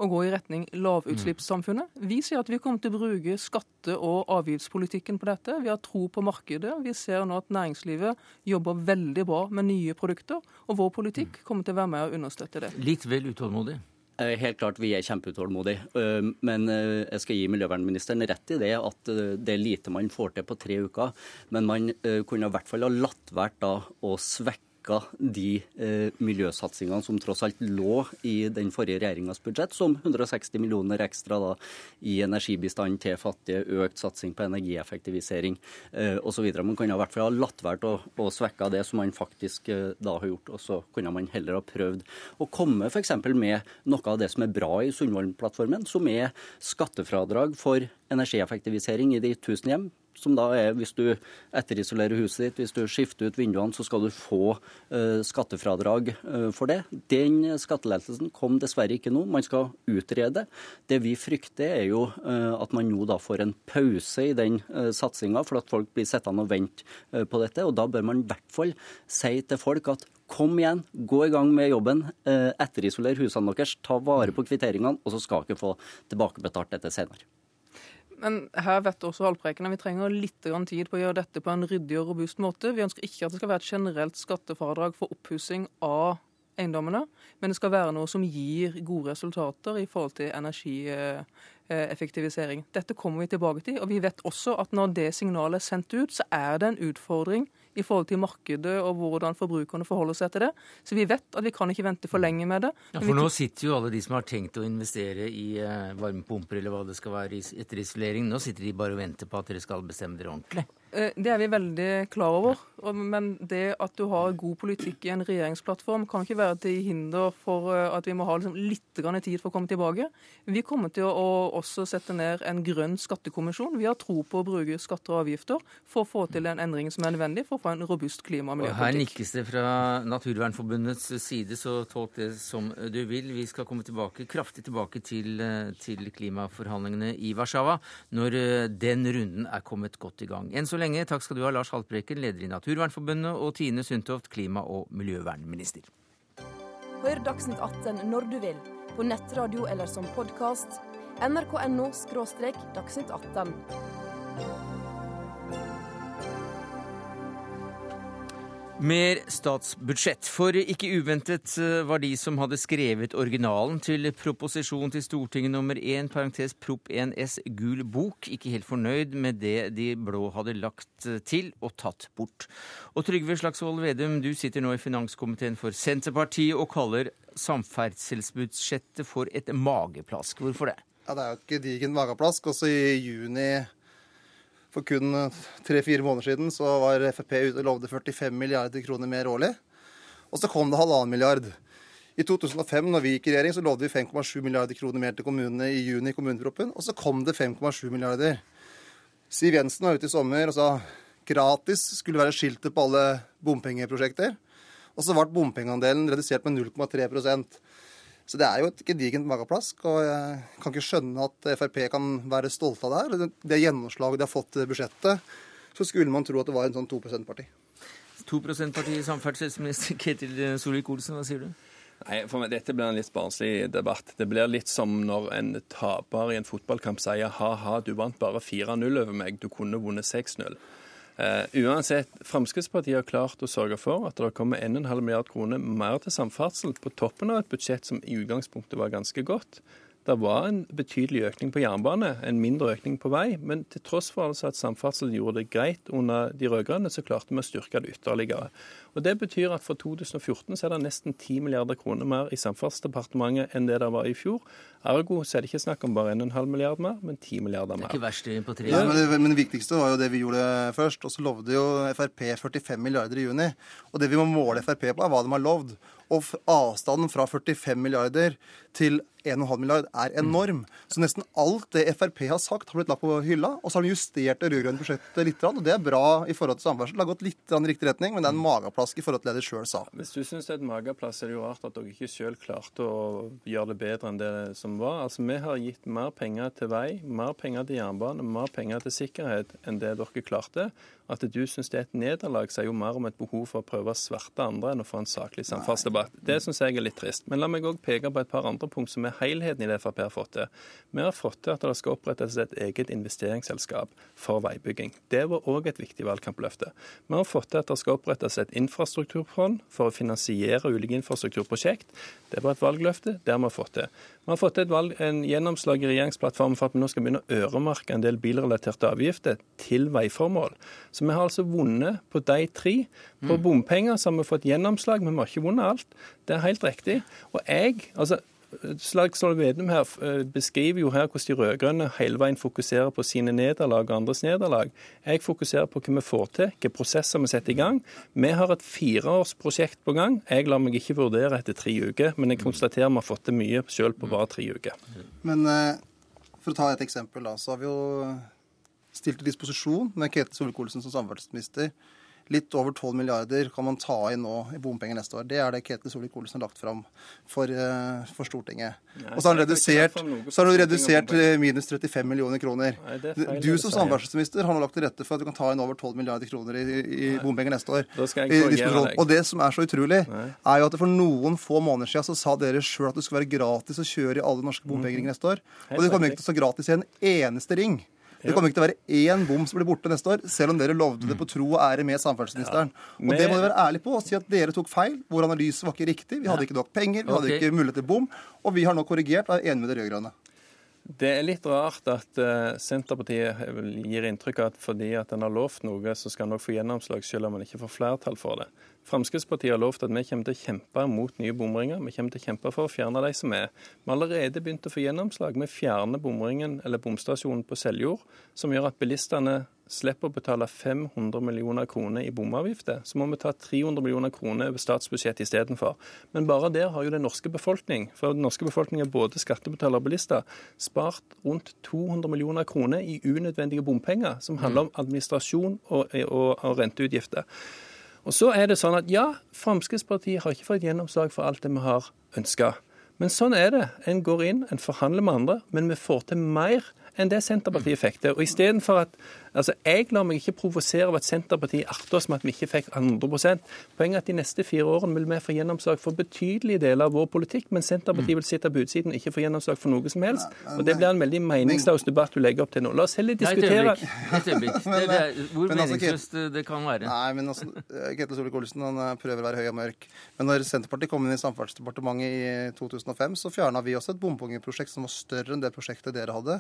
å gå i retning lavutslippssamfunnet. Vi sier at vi kommer til å bruke skatte- og avgiftspolitikken på dette. Vi har tro på markedet. Vi ser nå at næringslivet jobber veldig bra med nye produkter. Og vår politikk kommer til å være med å understøtte det. Litt vel utålmodig? Eh, helt klart, vi er kjempeutålmodige. Eh, men eh, jeg skal gi miljøvernministeren rett i det at det er lite man får til på tre uker. Men man kunne i hvert fall ha latt være å svekke svekka de eh, miljøsatsingene som tross alt lå i den forrige regjeringas budsjett, som 160 millioner ekstra da, i energibistand til fattige, økt satsing på energieffektivisering eh, osv. Man kunne i hvert fall ha latt være å svekke det som man faktisk eh, da har gjort, og så kunne man heller ha prøvd å komme f.eks. med noe av det som er bra i Sundvolden-plattformen, som er skattefradrag for energieffektivisering i de tusen hjem som da er hvis du etterisolerer huset ditt, hvis du skifter ut vinduene, så skal du få uh, skattefradrag uh, for det. Den skattelettelsen kom dessverre ikke nå. Man skal utrede. Det vi frykter, er jo uh, at man nå da får en pause i den uh, satsinga, for at folk blir sittende og vente på dette. Og da bør man i hvert fall si til folk at Kom igjen, gå i gang med jobben. Etterisoler husene deres, ta vare på kvitteringene, og så skal dere få tilbakebetalt dette senere. Men her vet også Haltbrekken at vi trenger litt tid på å gjøre dette på en ryddig og robust måte. Vi ønsker ikke at det skal være et generelt skattefradrag for oppussing av eiendommene, men det skal være noe som gir gode resultater i forhold til energieffektivisering. Dette kommer vi tilbake til. Og vi vet også at når det signalet er sendt ut, så er det en utfordring i forhold til markedet og hvordan forbrukerne forholder seg til det. Så vi vet at vi kan ikke vente for lenge med det. Ja, For nå sitter jo alle de som har tenkt å investere i eh, varmepumper eller hva det skal være etter isolering, nå sitter de bare og venter på at dere skal bestemme dere ordentlig. Eh, det er vi veldig klar over. Men det at du har god politikk i en regjeringsplattform, kan ikke være til hinder for eh, at vi må ha liksom litt tid for å komme tilbake. Vi kommer til å også sette ned en grønn skattekommisjon. Vi har tro på å bruke skatter og avgifter for å få til en endring som er nødvendig for å få en robust klima- og miljøpolitikk. Her nikkes det fra Naturvernforbundets side, så tolk det som du vil. Vi skal komme tilbake, kraftig tilbake til, eh, til klimaforhandlingene i Warszawa når den runden er kommet godt i gang. En så lenge. Takk skal du ha, Lars Haltbrekken, leder i Naturvernforbundet, og Tine Sundtoft, klima- og miljøvernminister. Hør Dagsnytt 18 når du vil, på nettradio eller som podkast. nrk.no – dagsnytt 18. Mer statsbudsjett. For ikke uventet eh, var de som hadde skrevet originalen til proposisjon til Stortinget nummer 1, parentes Prop 1 S gul bok, ikke helt fornøyd med det de blå hadde lagt eh, til og tatt bort. Og Trygve Slagsvold Vedum, du sitter nå i finanskomiteen for Senterpartiet og kaller samferdselsbudsjettet for et mageplask. Hvorfor det? Ja, Det er jo ikke digent mageplask. Også i juni for kun eh, tre-fire måneder siden så var Frp ute og lovde 45 milliarder kroner mer årlig. Og så kom det halvannen milliard. I 2005, når vi gikk i regjering, så lovde vi 5,7 milliarder kroner mer til kommunene i juni i kommuneproppen, og så kom det 5,7 milliarder. Siv Jensen var ute i sommer og sa gratis skulle være skiltet på alle bompengeprosjekter. Og så ble bompengeandelen redusert med 0,3 så det er jo et gedigent mageplask, og jeg kan ikke skjønne at Frp kan være stolte av det her. Det gjennomslaget de har fått i budsjettet, så skulle man tro at det var en sånn 2 %-parti. 2 %-parti, samferdselsminister Ketil Solvik-Olsen, hva sier du? Nei, for meg, Dette blir en litt barnslig debatt. Det blir litt som når en taper i en fotballkamp sier ha-ha, du vant bare 4-0 over meg, du kunne vunnet 6-0. Uh, uansett, Fremskrittspartiet har klart å sørge for at det kommer 1,5 milliard kroner mer til samferdsel på toppen av et budsjett som i utgangspunktet var ganske godt. Det var en betydelig økning på jernbane, en mindre økning på vei. Men til tross for altså at samferdsel gjorde det greit under de rød-grønne, så klarte vi å styrke det ytterligere. Og Det betyr at for 2014 så er det nesten 10 milliarder kroner mer i Samferdselsdepartementet enn det det var i fjor. Ergo så er det ikke snakk om bare 1,5 milliard mer, men 10 milliarder mer. Det er ikke verst på tre ja, men, det, men det viktigste var jo det vi gjorde først. Og så lovde jo Frp 45 milliarder i juni. Og det vi må måle Frp på, er hva de har lovd. Og avstanden fra 45 milliarder til 1,5 milliard er enorm. Så nesten alt det Frp har sagt, har blitt lagt på hylla. Og så har de justert det rød-grønne budsjettet litt. Og det er bra i forhold til samferdsel. Det har gått litt i riktig retning, men det er en mageplask i forhold til det de sjøl sa. Hvis du syns det er et mageplass, er det jo rart at dere ikke sjøl klarte å gjøre det bedre enn det som var. Altså, Vi har gitt mer penger til vei, mer penger til jernbane, mer penger til sikkerhet enn det dere klarte. At du syns det er et nederlag, sier jo mer om et behov for å prøve å sverte andre enn å få en saklig samferdselsdebatt. Debatt. Det syns jeg er litt trist. Men la meg òg peke på et par andre punkt som er helheten i det Frp har fått til. Vi har fått til at det skal opprettes et eget investeringsselskap for veibygging. Det var òg et viktig valgkampløfte. Vi har fått til at det skal opprettes et infrastrukturfond for å finansiere ulike infrastrukturprosjekt. Det var et valgløfte. Det har vi fått til. Vi har fått et valg, en gjennomslag i regjeringsplattformen for at vi nå skal begynne å øremerke en del bilrelaterte avgifter til veiformål. Så vi har altså vunnet på de tre. På bompenger så har vi fått gjennomslag, men vi har ikke vunnet alt. Det er helt riktig. Og jeg, altså Slagsvold Vedum her eh, beskriver jo her hvordan de rød-grønne hele veien fokuserer på sine nederlag og andres nederlag. Jeg fokuserer på hva vi får til, hvilke prosesser vi setter i gang. Vi har et fireårsprosjekt på gang. Jeg lar meg ikke vurdere etter tre uker, men jeg konstaterer vi har fått til mye selv på bare tre uker. Men eh, for å ta et eksempel, da, så har vi jo stilt til disposisjon med Ketil Solvik-Olsen som samferdselsminister Litt over 12 milliarder kan man ta inn nå i bompenger neste år. Det er det Ketil Solvik-Olsen har lagt fram for, uh, for Stortinget. Nei, og så har han redusert, så har han redusert minus 35 millioner kroner. Nei, er feil du som sier. samferdselsminister har nå lagt til rette for at du kan ta inn over 12 milliarder kroner i, i bompenger neste år. Og det som er så utrolig, Nei. er jo at for noen få måneder siden så sa dere sjøl at det skulle være gratis å kjøre i alle norske bompengeringer neste år. Og det kommer ikke til å stå gratis i en eneste ring. Det kommer ikke til å være én bom som blir borte neste år, selv om dere lovde det på tro og ære med samferdselsministeren. Og det må dere være ærlige på og si at dere tok feil. Vår analyse var ikke riktig. Vi hadde ikke nok penger, vi hadde ikke mulighet til bom. Og vi har nå korrigert og er enige med de rød-grønne. Det er litt rart at eh, Senterpartiet gir inntrykk av at fordi at en har lovt noe, så skal en òg få gjennomslag, selv om en ikke får flertall for det. Fremskrittspartiet har lovt at vi kommer til å kjempe mot nye bomringer. Vi kommer til å kjempe for å fjerne de som er. Vi har allerede begynt å få gjennomslag. Vi fjerner bomringen, eller bomstasjonen på Seljord, som gjør at bilistene slipper å betale 500 millioner kroner i bomavgifter. Så må vi ta 300 millioner kroner over statsbudsjettet istedenfor. Men bare der har jo den norske befolkning, for den norske befolkning er både skattebetalere og bilister, spart rundt 200 millioner kroner i unødvendige bompenger, som handler om administrasjon og, og, og renteutgifter. Og så er det sånn at ja, Fremskrittspartiet har ikke fått gjennomslag for alt det vi har ønska. Men sånn er det. En går inn, en forhandler med andre, men vi får til mer enn det Senterpartiet fikk til. Og istedenfor at Altså, Jeg lar meg ikke provosere av at Senterpartiet arter oss med at vi ikke fikk 100 Poenget er at de neste fire årene vil vi få gjennomslag for betydelige deler av vår politikk, men Senterpartiet vil sitte på utsiden og ikke få gjennomslag for noe som helst. Og Det blir en veldig meningsløs debatt du legger opp til nå. La oss heller diskutere Nei, Et øyeblikk. Det, det hvor Men altså, meningsløst det kan være. Nei, men altså, eh, Ketil Solvik-Olsen han eh, prøver å være høy og mørk. Men når Senterpartiet kom inn i Samferdselsdepartementet i 2005, så fjerna vi også et bompengeprosjekt som var større enn det prosjektet dere hadde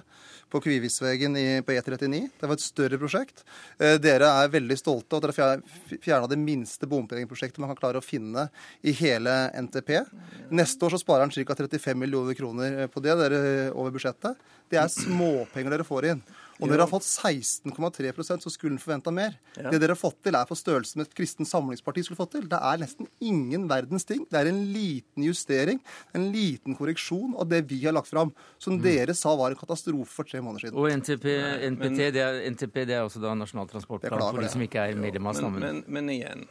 på Kvivisvegen på E39. Det var et større prosjekt. Eh, Dere er veldig stolte av at dere fjerna det minste bompengeprosjektet man kan klare å finne i hele NTP. Neste år så sparer han ca. 35 millioner kroner eh, på det dere over budsjettet. Det er småpenger dere får inn. Og dere har fått 16,3% så skulle en forventa mer. Ja. Det dere har fått til, er på størrelse med et kristent samlingsparti skulle fått til. Det er nesten ingen verdens ting. Det er en liten justering, en liten korreksjon av det vi har lagt fram, som dere sa var en katastrofe for tre måneder siden. Og NTP, NPT, det er, NTP det er også da Nasjonal transportplan for de som ikke er medlem av Men, men, men igjen,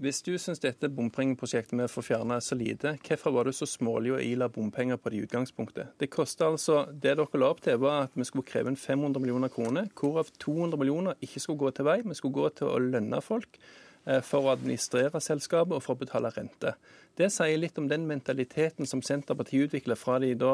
hvis du syns dette bompengeprosjektet med å få fjerna er så lite, hvorfor var du så smålig å ila bompenger på det i utgangspunktet? Det kosta altså Det dere la opp til, var at vi skulle kreve inn 500 millioner kroner, hvorav 200 millioner ikke skulle gå til vei, vi skulle gå til å lønne folk for å administrere selskapet og for å betale rente. Det sier litt om den mentaliteten som Senterpartiet utvikler fra de da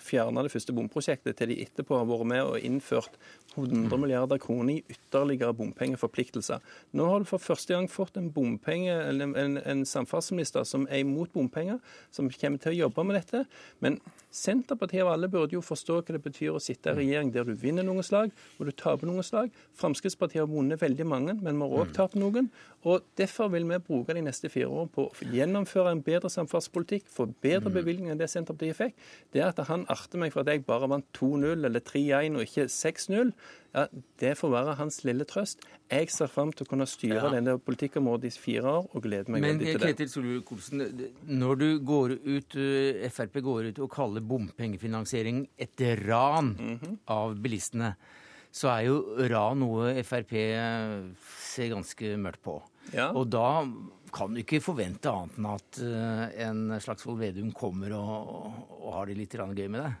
fjerna det første bomprosjektet, til de etterpå har vært med og innført 100 milliarder kroner i ytterligere bompengeforpliktelser. Nå har du for første gang fått en bompenge, eller en, en samferdselsminister som er imot bompenger, som kommer til å jobbe med dette. Men Senterpartiet og alle burde jo forstå hva det betyr å sitte i regjering der du vinner noen slag og du taper noen slag. Fremskrittspartiet har vunnet veldig mange, men vi har òg tapt noen. Og Derfor vil vi bruke de neste fire årene på å gjennomføre en bedre samferdselspolitikk, få bedre bevilgninger enn det Senterpartiet fikk. Det at han arter meg for at jeg bare vant 2-0 eller 3-1 og ikke 6-0, ja, det får være hans lille trøst. Jeg ser fram til å kunne styre Ja. denne politikkområdet i fire år og gleder meg Men veldig til det. Men Ketil Solvik-Olsen, når du går ut, eh, Frp går ut og kaller bompengefinansiering et ran Mhm. av bilistene, så er jo ran noe Frp ser ganske mørkt på. Ja. Og da kan du ikke forvente annet enn at uh, en Slagsvold Vedum kommer og, og, har det litt gøy med det?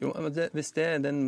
Jo, det, Hvis det er den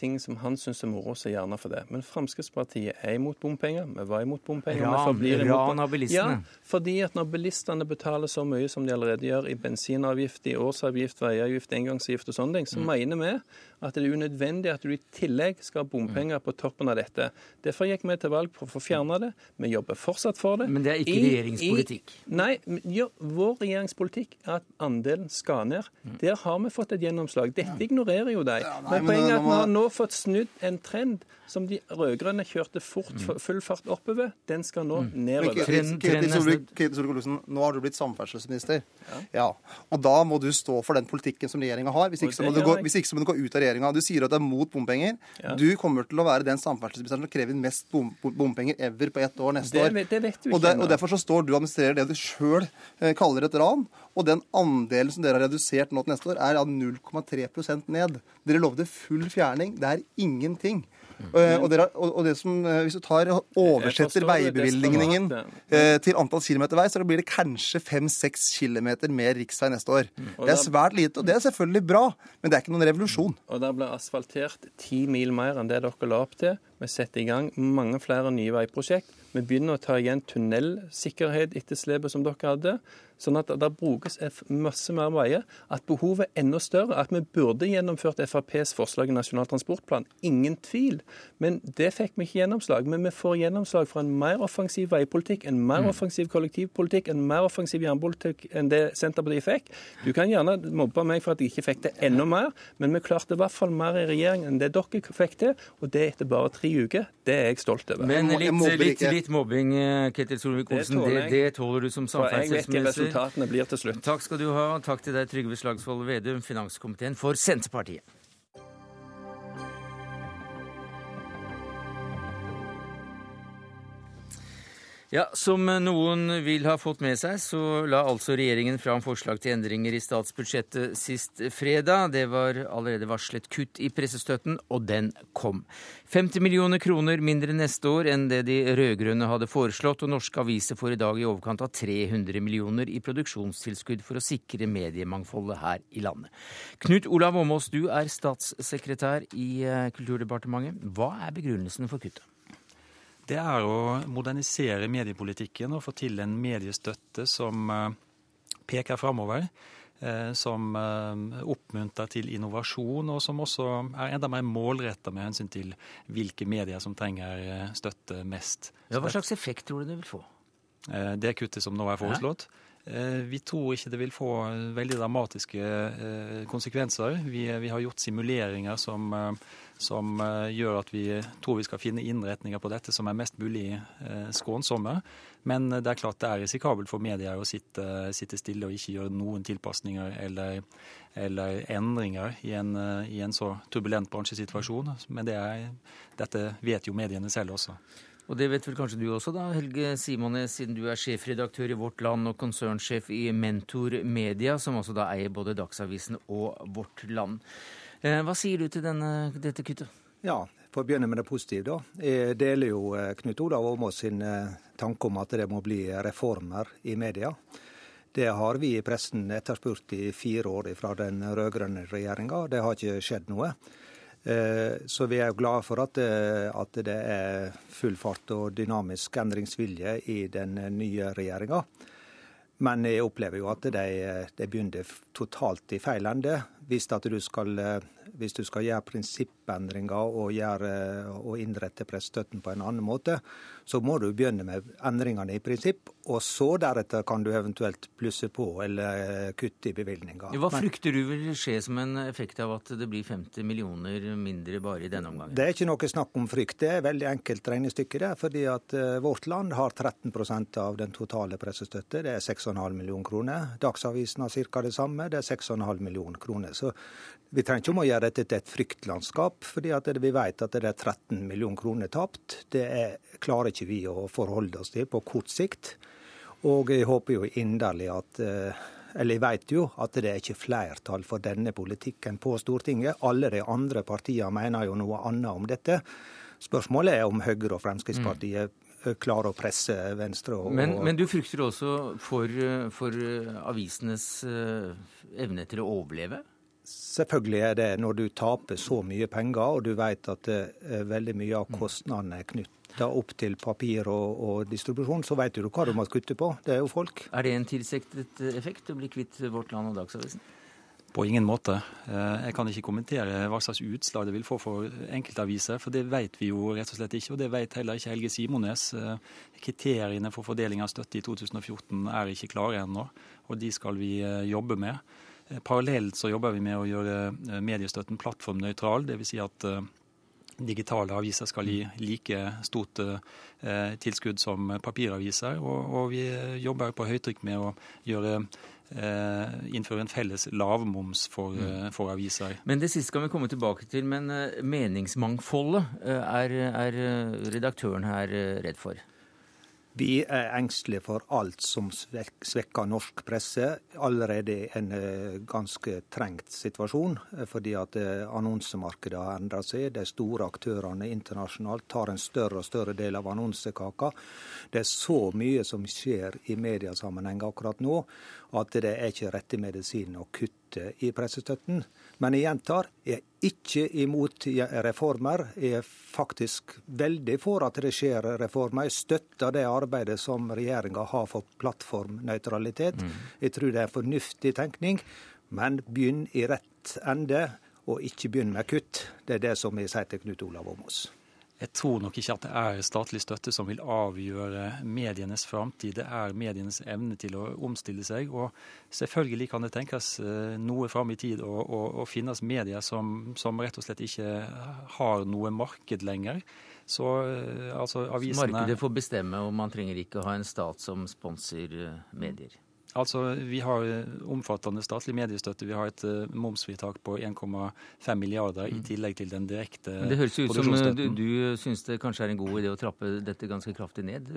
ting som han syns er moro, så gjerne for det. Men Fremskrittspartiet er imot bompenger. Vi var imot bompenger. Ran, ran av bilistene. Ja, fordi at når bilistene betaler så mye som de allerede gjør i bensinavgift, i årsavgift, veiavgift, engangsavgift og sånne ting, så mm. mener vi at det er unødvendig at du i tillegg skal ha bompenger mm. på toppen av dette. Derfor gikk vi til valg på å få fjerna det. Vi jobber fortsatt for det. Men det er ikke regjeringspolitikk? I, nei, jo, vår regjeringspolitikk er at andelen skal ned. Mm. Der har vi fått et gjennomslag. Dette ignorerer jo de. Ja, men poenget er at vi har nå fått snudd en trend som de rød-grønne kjørte fort, mm. full fart oppover. Den skal nå mm. nedover. Ketil Solvik-Olsen, nå har du blitt samferdselsminister. Ja. ja. Og da må du stå for den politikken som regjeringa har. Hvis ikke, så må du gå, hvis ikke så må du gå ut av regjeringa. Du sier at du er mot bompenger. Ja. Du kommer til å være den samferdselsministeren som krever mest bompenger ever på ett år neste det, år. Det vet du ikke og, der, og Derfor så står du og administrerer det du sjøl eh, kaller et ran. Og den andelen som dere har redusert nå til neste år, er av 0,3% ned. Dere lovde full fjerning. Det er ingenting. Mm. Og, dere, og, det som, eh, Hvis du tar oversetter veibevilgningen eh, til antall kilometer vei, så blir det kanskje 5-6 kilometer mer riksvei neste år. Mm. Det er svært lite, og det er selvfølgelig bra, men det er ikke noen revolusjon. Og det ble asfaltert ti mil mer enn det dere la opp til. Vi setter i gang mange flere nye veiprosjekt. Vi begynner å ta igjen tunnelsikkerhet etter slepet som dere hadde. Sånn at det brukes masse mer veier. At behovet er enda større. At vi burde gjennomført FrPs forslag i Nasjonal transportplan. Ingen tvil. Men det fikk vi ikke gjennomslag. Men vi får gjennomslag for en mer offensiv veipolitikk, en mer mm. offensiv kollektivpolitikk, en mer offensiv jernpolitikk enn det Senterpartiet fikk. Du kan gjerne mobbe meg for at jeg ikke fikk det enda mer, men vi klarte i hvert fall mer i regjering enn det dere fikk til, og det etter bare tre uker. Det er jeg stolt over. Men litt, litt, litt mobbing, eh, Ketil Solvik-Olsen, det, det, tåler du som samferdselsminister? Resultatene blir til slutt. Takk skal du ha. og Takk til deg, Trygve Slagsvold Vedum, finanskomiteen for Senterpartiet. Ja, Som noen vil ha fått med seg, så la altså regjeringen fram forslag til endringer i statsbudsjettet sist fredag. Det var allerede varslet kutt i pressestøtten, og den kom. 50 millioner kroner mindre neste år enn det de rød-grønne hadde foreslått, og norske aviser får i dag i overkant av 300 millioner i produksjonstilskudd for å sikre mediemangfoldet her i landet. Knut Olav Åmås, du er statssekretær i eh, Kulturdepartementet. Hva er begrunnelsen for kuttet? Det er å modernisere mediepolitikken og få til en mediestøtte som eh, peker framover. Eh, som eh, oppmuntrer til innovasjon, og som også er enda mer målretta med hensyn til hvilke medier som trenger støtte mest. Ja, hva slags effekt tror du det vil få? Det kuttet som nå er foreslått? Vi tror ikke det vil få veldig dramatiske konsekvenser. Vi, vi har gjort simuleringer som som eh, gjør at vi tror vi skal finne innretninger på dette som er mest mulig eh, skånsomme. Men det er klart det er risikabelt for medier å sitte, sitte, stille og ikke gjøre noen tilpasninger eller, eller endringer i en, i en, så turbulent bransjesituasjon. Men det er, dette vet jo mediene selv også. Og det vet vel kanskje du også, da, Helge Simones, siden du er sjefredaktør i Vårt Land og konsernsjef i Mentor Media, som også da eier både Dagsavisen og Vårt Land. Eh, hva sier du til denne, dette kuttet? Ja, For å begynne med det positive. da. Jeg deler jo eh, Knut Olav Åmås sin eh, tanke om at det må bli reformer i media. Det har vi i pressen etterspurt i fire år fra den rød-grønne regjeringa. Det har ikke skjedd noe. Så vi er jo glade for at det, at det er full fart og dynamisk endringsvilje i den nye regjeringa. Men jeg opplever jo at de, de begynner totalt i feil ende. Hvis, du skal, hvis du skal gjøre prinsippendringer og, gjøre, og innrette pressestøtten på en annen måte, så må du begynne med endringene i prinsipp, og så deretter kan du eventuelt plusse på eller kutte i bevilgninger. Hva frykter du vil skje som en effekt av at det blir 50 millioner mindre bare i denne omgangen? Det er ikke noe snakk om frykt. Det er veldig enkelt regnestykke. det, fordi at Vårt Land har 13% av den totale pressestøtte. Det er 6,5 millioner kroner. Dagsavisen har ca. det samme. Det er 6,5 millioner kroner. Så vi trenger ikke om å gjøre dette til et fryktlandskap, fordi vi vet at det er 13 millioner kroner tapt. Det er, klarer ikke vi å forholde oss til på kort sikt. Og jeg håper jo inderlig at eh, eller jeg vet jo at det er ikke flertall for denne politikken på Stortinget. Alle de andre partiene mener jo noe annet om dette. Spørsmålet er om Høyre og Fremskrittspartiet klare å presse Venstre. Og, men, men, du frykter også for, for avisenes evne til å overleve? Selvfølgelig er det når du taper så mye penger, og du vet at veldig mye av kostnadene er knytta opp til papir og, og, distribusjon, så vet du hva du må kutte på. Det er jo folk. Er det en tilsiktet effekt å bli kvitt Vårt Land og Dagsavisen? På ingen måte. Eh, jeg kan ikke kommentere hva slags utslag det vil få for enkeltaviser, for det vet vi jo rett og slett ikke. Og det vet heller ikke Helge Simones. Eh, kriteriene for fordeling av støtte i 2014 er ikke klare ennå, og de skal vi eh, jobbe med. Parallelt så jobber vi med å gjøre mediestøtten plattformnøytral, dvs. Si at digitale aviser skal gi like stort tilskudd som papiraviser. Og, og vi jobber på høytrykk med å gjøre Eh, innføre en felles lavmoms for, mm. Eh, for, aviser. Men Det siste skal vi komme tilbake til. Men eh, meningsmangfoldet er, er redaktøren her redd for? Vi er engstelige for alt som svekker norsk presse. Allerede i en ganske trengt situasjon, fordi at annonsemarkedet har endret seg. De store aktørene internasjonalt tar en større og større del av annonsekaka. Det er så mye som skjer i mediasammenheng akkurat nå at det er ikke rette medisin å kutte i pressestøtten. Men jeg gjentar, jeg er ikke imot reformer. Jeg er faktisk veldig for at det skjer reformer. Jeg støtter det arbeidet som regjeringa har for plattformnøytralitet. Mm. Jeg tror det er fornuftig tenkning, men begynn i rett ende, og ikke begynn med kutt. Det er det som jeg sier til Knut Olav Åmås. Jeg tror nok ikke at det er statlig støtte som vil avgjøre medienes framtid. Det er medienes evne til å omstille seg. Og selvfølgelig kan det tenkes eh, noe fram i tid og, og, og finnes medier som, som, rett og slett ikke har noe marked lenger. Så eh, altså avisene Markedet får bestemme, og man trenger ikke ha en stat som sponser eh, medier? Altså, Vi har eh, omfattende statlig mediestøtte. Vi har et uh, momsfritak på 1,5 milliarder i mm. tillegg til den direkte Men Det høres ut som eh, du, du syns det kanskje er en god idé å trappe dette ganske kraftig ned,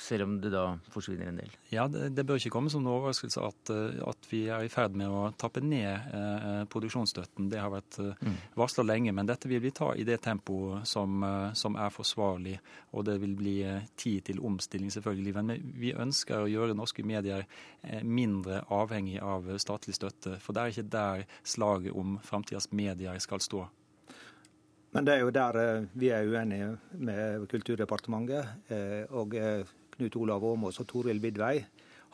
selv om det da forsvinner en del? Ja, det, det bør ikke komme som noen overraskelse at, at, vi er i ferd med å tappe ned uh, produksjonsstøtten. Det har vært uh, mm. varsla lenge, men dette vil vi ta i det tempoet som, som er forsvarlig. Og det vil bli tid til omstilling, selvfølgelig. Men vi ønsker å gjøre norske medier mindre avhengig av statlig støtte. For det er ikke der slaget om framtidas medier skal stå. Men det er jo der eh, vi er uenige med Kulturdepartementet. Eh, og eh, Knut Olav Åmås og Toril Vidvei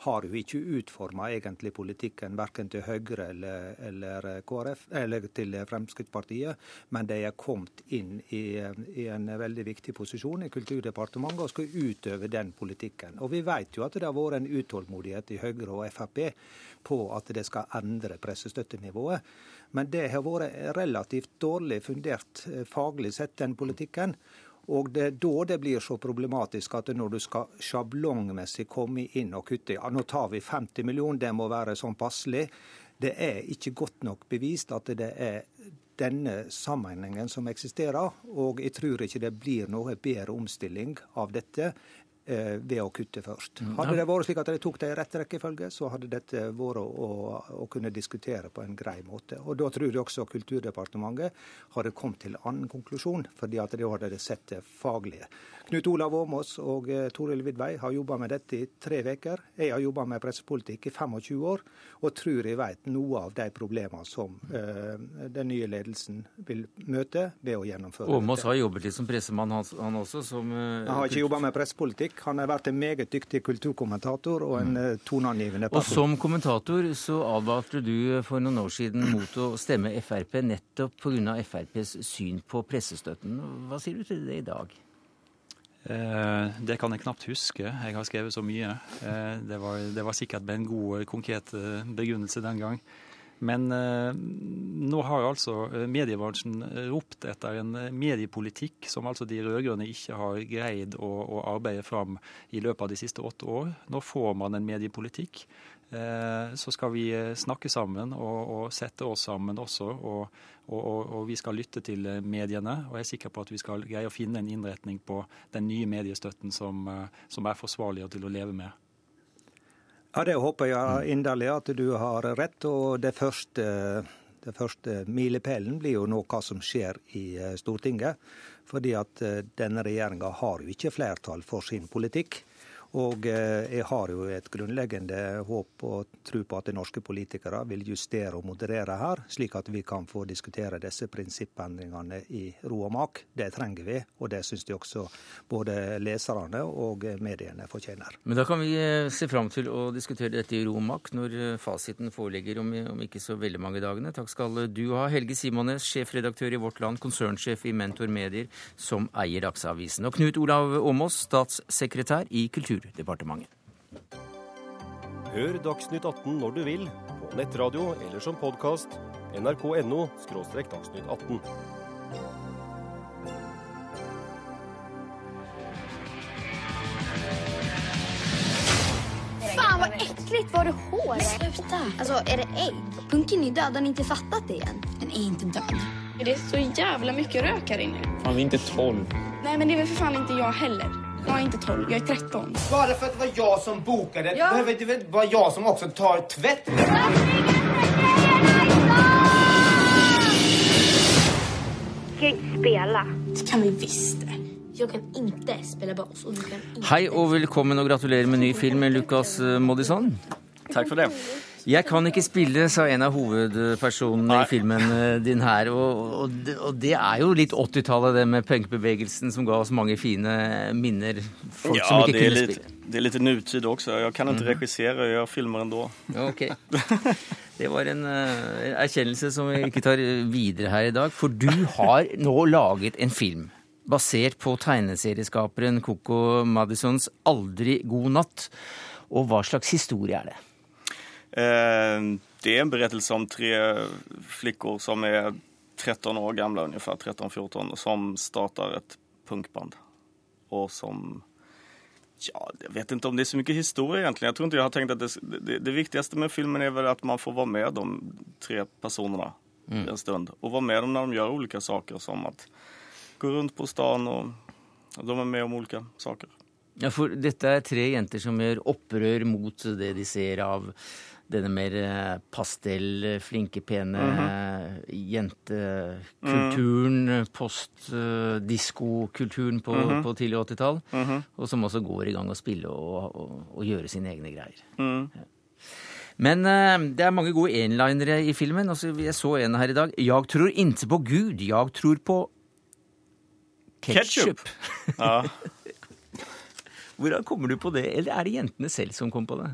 har jo ikke utforma egentlig politikken verken til Høyre eller, eller, KrF, eller til Fremskrittspartiet, men de er kommet inn i, i, en veldig viktig posisjon i Kulturdepartementet og skal utøve den politikken. Og Vi vet jo at det har vært en utålmodighet i Høyre og Frp på at det skal endre pressestøttenivået. Men det har vært relativt dårlig fundert eh, faglig sett, den politikken. Og det er da det blir så problematisk at når du skal sjablongmessig komme inn og kutte ja, Nå tar vi 50 millioner, det må være sånn passelig. Det er ikke godt nok bevist at det er denne sammenhengen som eksisterer. Og jeg tror ikke det blir noe bedre omstilling av dette ved å kutte først. Mm. Hadde det vært slik at de tok det i rett rekkefølge, så hadde dette vært å, å, kunne diskutere på en grei måte. Og Da tror jeg også Kulturdepartementet hadde kommet til annen konklusjon, fordi at de hadde sett det faglige. Knut Olav Åmås og eh, Toril Vidvei har jobba med dette i tre uker. Jeg har jobba med pressepolitikk i 25 år, og tror jeg vet noe av de problemene som uh, den nye ledelsen vil møte ved å gjennomføre Åmås har jobbet litt som pressemann, han, også? Som, uh, han har ikke jobba med pressepolitikk. Han har vært en meget dyktig kulturkommentator og en mm. toneangivende person. Og som kommentator så advarte du for noen år siden mot å stemme Frp nettopp pga. FrPs syn på pressestøtten. Hva sier du til det i dag? Eh, det kan jeg knapt huske. Jeg har skrevet så mye. Eh, det var, det var sikkert med en god, konkret begrunnelse den gang. Men eh, nå har altså eh, mediebransjen ropt etter en eh, mediepolitikk som altså de rød-grønne ikke har greid å, å, arbeide fram i løpet av de siste åtte år. Nå får man en mediepolitikk. Eh, så skal vi eh, snakke sammen og, og sette oss sammen også. Og, og, og, vi skal lytte til mediene. Og jeg er sikker på at vi skal greie å finne en innretning på den nye mediestøtten som, som er forsvarlig og til å leve med. Ja, Det håper jeg inderlig at du har rett. og Det første Den første milepælen blir jo nå hva som skjer i Stortinget. Fordi at denne regjeringa har jo ikke flertall for sin politikk. Og eh, jeg har jo et grunnleggende håp og tro på at norske politikere vil justere og moderere her, slik at vi kan få diskutere disse prinsippendringene i ro og mak. Det trenger vi, og det syns de også både leserne og mediene fortjener. Men da kan vi eh, se fram til å diskutere dette i ro og mak når eh, fasiten foreligger om ikke så veldig mange dagene. Takk skal du ha, Helge Simones, sjefredaktør i Vårt Land, konsernsjef i Mentor Medier, som eier Dagsavisen. Og Knut Olav Åmås, statssekretær i Kultur Kulturdepartementet. Hør Dagsnytt 18 når du vil, på nettradio eller som podkast. nrk.no – dagsnytt 18. Fan vad äckligt! Var det hår? Sluta! Alltså är det ägg? Punken är död, han ni inte fattat det än? Den är inte död. Det är så jävla mycket rök här inne. Fan, vi är inte 12. Nej, men det är väl för fan inte jag heller. Jag är inte 12, jag är 13. Bara för att det var jag som bokade ja. behöver det väl vara jag som också tar tvätt? Ska spela? Det kan vi visst det. Jeg kan ikke spille bas. Og du kan ikke Hei og velkommen og gratulerer med ny film, med Lukas Moddison. Takk for det. Jeg kan ikke spille, sa en av hovedpersonene i filmen eh, din her. Og, og, og det er jo litt 80-tallet, det med punkbevegelsen som ga oss mange fine minner. Folk ja, som ikke kunne litt, spille. Det er litt nutid også. Jeg kan ikke mm. regissere, jeg filmer ennå. Ok. Det var en uh, erkjennelse som vi ikke tar videre her i dag. For du har nå laget en film basert på tegneserieskaperen Coco Madisons 'Aldri god natt'. Og hva slags historie er det? Eh, det är en berättelse om tre flickor som är 13 år gamla ungefär, 13-14, som startar ett punkband. Och som, ja, jag vet inte om det är så mycket historia egentligen. Jag tror inte jag har tänkt att det, det, det viktigaste med filmen är väl att man får vara med de tre personerna mm. en stund. Och vara med dem när de gör olika saker som att gå runt på stan og de er med om olika saker. Ja, for dette er tre jenter som gjør opprør mot det de ser av denne mer eh, pastell, flinke, pene mm -hmm. jentekulturen, mm. postdiskokulturen på, mm -hmm. på tidlig 80-tall, -hmm. og som også går i gang å spille og, og, og gjøre sine egne greier. Mm. Ja. Men det er mange gode enlinere i filmen. Også, jeg så en her i dag. 'Jeg tror ikke på Gud, jeg tror på ketsjup'. Ja. Hvordan kommer du på det, eller er det jentene selv som kom på det?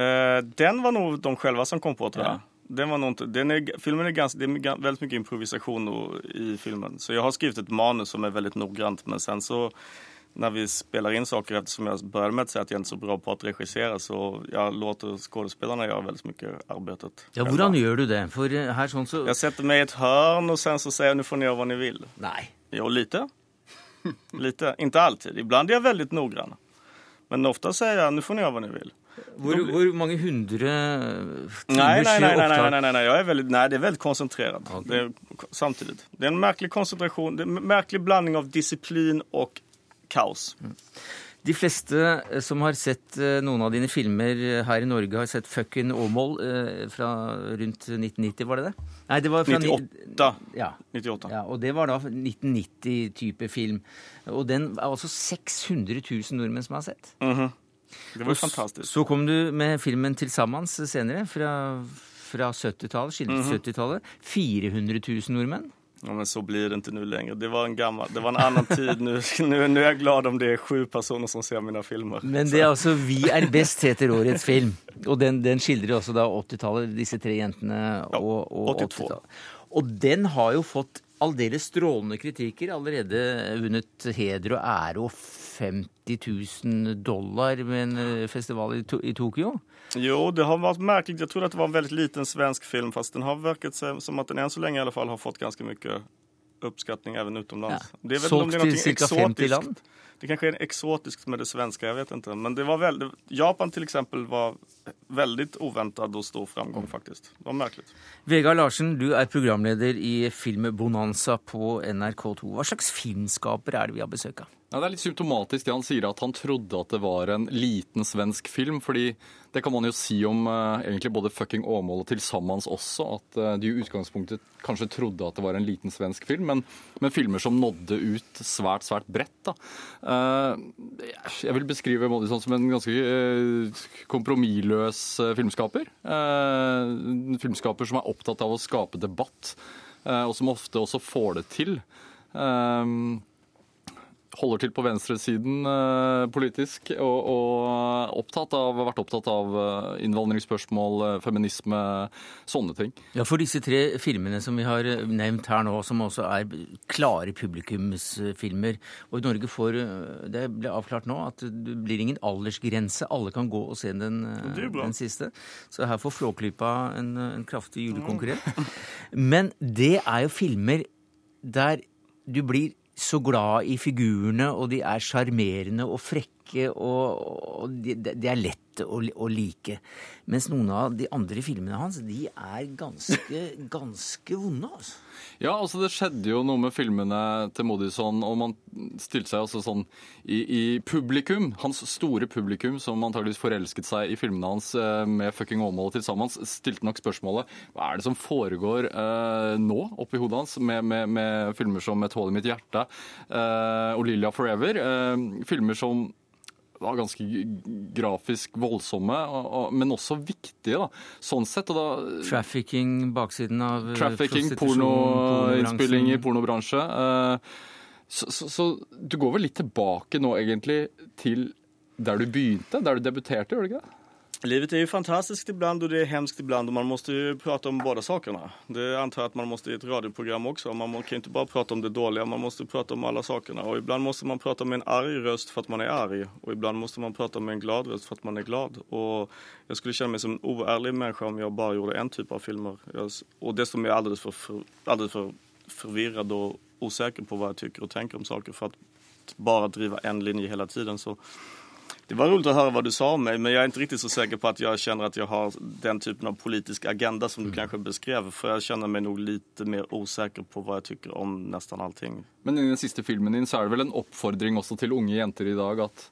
Uh, den var nog de själva som kom på tror jag. Ja. Den var nog den är, filmen är ganska, det är väldigt mycket improvisation i filmen. Så jag har skrivit ett manus som är väldigt noggrant men sen så när vi spelar in saker, eftersom jag började med att säga att jag inte är så bra på att regissera, så jag låter skådespelarna gjøre väldigt mycket arbetet. Ja, hvordan gjør du det? For eh, her sånn så... Jeg setter meg i et hörn och sen så säger jag nu får ni göra vad ni vill. Nej. Jo, lite. lite. Inte alltid. Ibland är jag väldigt noggrann. Men ofta säger jeg, nu får ni gjøre hva ni vil. Hvor, hvor mange hundre nei, nei, nei, nei, nei, nei, nei, er veldig, nei, det er veldig konsentrert. Okay. Det samtidig. Det er en merkelig konsentrasjon, det er en merkelig blanding av disiplin og kaos. Mm. De fleste eh, som har sett eh, noen av dine filmer her i Norge, har sett 'Fucking Åmål' eh, fra rundt 1990, var det det? Nei, det var fra 98. Ja. 98. Ja, og det var da 1990-type film. Og den er altså 600 000 nordmenn som har sett. Mm -hmm. Det var fantastisk. Så kom du med filmen 'Tilsammans' senere, fra, fra 70-tallet, skildret mm -hmm. 70-tallet. 400 000 nordmenn. Ja, men så blir det ikke nå lenger. Det var en, gammel, det var en annen tid. Nå, nå, er jeg glad om det er sju personer som ser mine filmer. Men det er altså 'Vi er best' heter årets film. Og den, den skildrer også da 80-tallet, disse tre jentene og, og 80-tallet. Og den har jo fått aldeles strålende kritikker. Allerede vunnet heder og ære og 50 000 dollar med en eh, festival i, to i Tokyo. Jo, det har vært merkelig. Jeg tror det var en veldig liten svensk film, fast den har virket som at den enn så lenge i alle fall har fått ganske mye oppskatning også utenlands. Ja. Solgt til ca. 50 land? det kanske är exotiskt med det svenska, jag vet inte. Men det var väldigt, Japan till exempel var väldigt oväntad och stor framgång faktiskt. Det var märkligt. Vegard Larsen, du er programleder i Filmbonanza på NRK2. Hva slags filmskaper er det vi har besøk av? Ja, det er litt symptomatisk det han sier, at han trodde at det var en liten svensk film. fordi det kan man jo si om uh, egentlig både fucking Åmål og 'Tilsammans' også. At uh, de i utgangspunktet kanskje trodde at det var en liten svensk film, men, men filmer som nådde ut svært, svært bredt. Uh, jeg vil beskrive Moddison som en ganske kompromissløs filmskaper. En filmskaper som er opptatt av å skape debatt, og som ofte også får det til. Uh, holder til på venstresiden eh, politisk og, og opptatt av, har vært opptatt av eh, innvandringsspørsmål, eh, feminisme, sånne ting. Ja, For disse tre filmene som vi har nevnt her nå, som også er klare publikumsfilmer Og i Norge får det ble avklart nå at det blir ingen aldersgrense. Alle kan gå og se den, den siste. Så her får Flåklypa en, en kraftig julekonkurrent. Men det er jo filmer der du blir så glad i figurene, og de er sjarmerende og frekke, og, og det de, er lett å, å, like. Mens noen av de andre filmene hans, de er ganske, ganske vonde, altså. Ja, altså det skjedde jo noe med filmene til Modison, og man stilte seg altså sånn i, i, publikum, hans store publikum, som antageligvis forelsket seg i filmene hans eh, med fucking Åmål til sammen, stilte nok spørsmålet hva er det som foregår eh, nå oppi hodet hans med, med, med, filmer som Et hull i mitt hjerte eh, og Lilja Forever? Eh, filmer som var ganske grafisk voldsomme, men også viktige, da. Sånn sett. Da, trafficking, baksiden av eh, Trafficking, pornoinnspilling i pornobransje. Eh, så, så, så, du går vel litt tilbake nå, egentlig, til der du begynte? Der du debuterte, gjør du ikke det? Livet är ju fantastiskt ibland och det är hemskt ibland och man måste ju prata om båda sakerna. Det antar jag att man måste i ett radioprogram också. Man kan ju inte bara prata om det dåliga, man måste prata om alla sakerna. Och ibland måste man prata med en arg röst för att man är arg. Och ibland måste man prata med en glad röst för att man är glad. Och jag skulle känna mig som en oärlig människa om jag bara gjorde en typ av filmer. Och dessutom är jag alldeles för, för, alldeles för förvirrad och osäker på vad jag tycker och tänker om saker för att bara driva en linje hela tiden. Så det var roligt att höra vad du sa om mig, men jag är inte riktigt så säker på att jag känner att jag har den typen av politisk agenda som du kanskje kanske beskrev. För jag känner mig nog lite mer osäker på vad jag tycker om nästan allting. Men i den sista filmen din så är det väl en uppfordring också till unga jenter idag att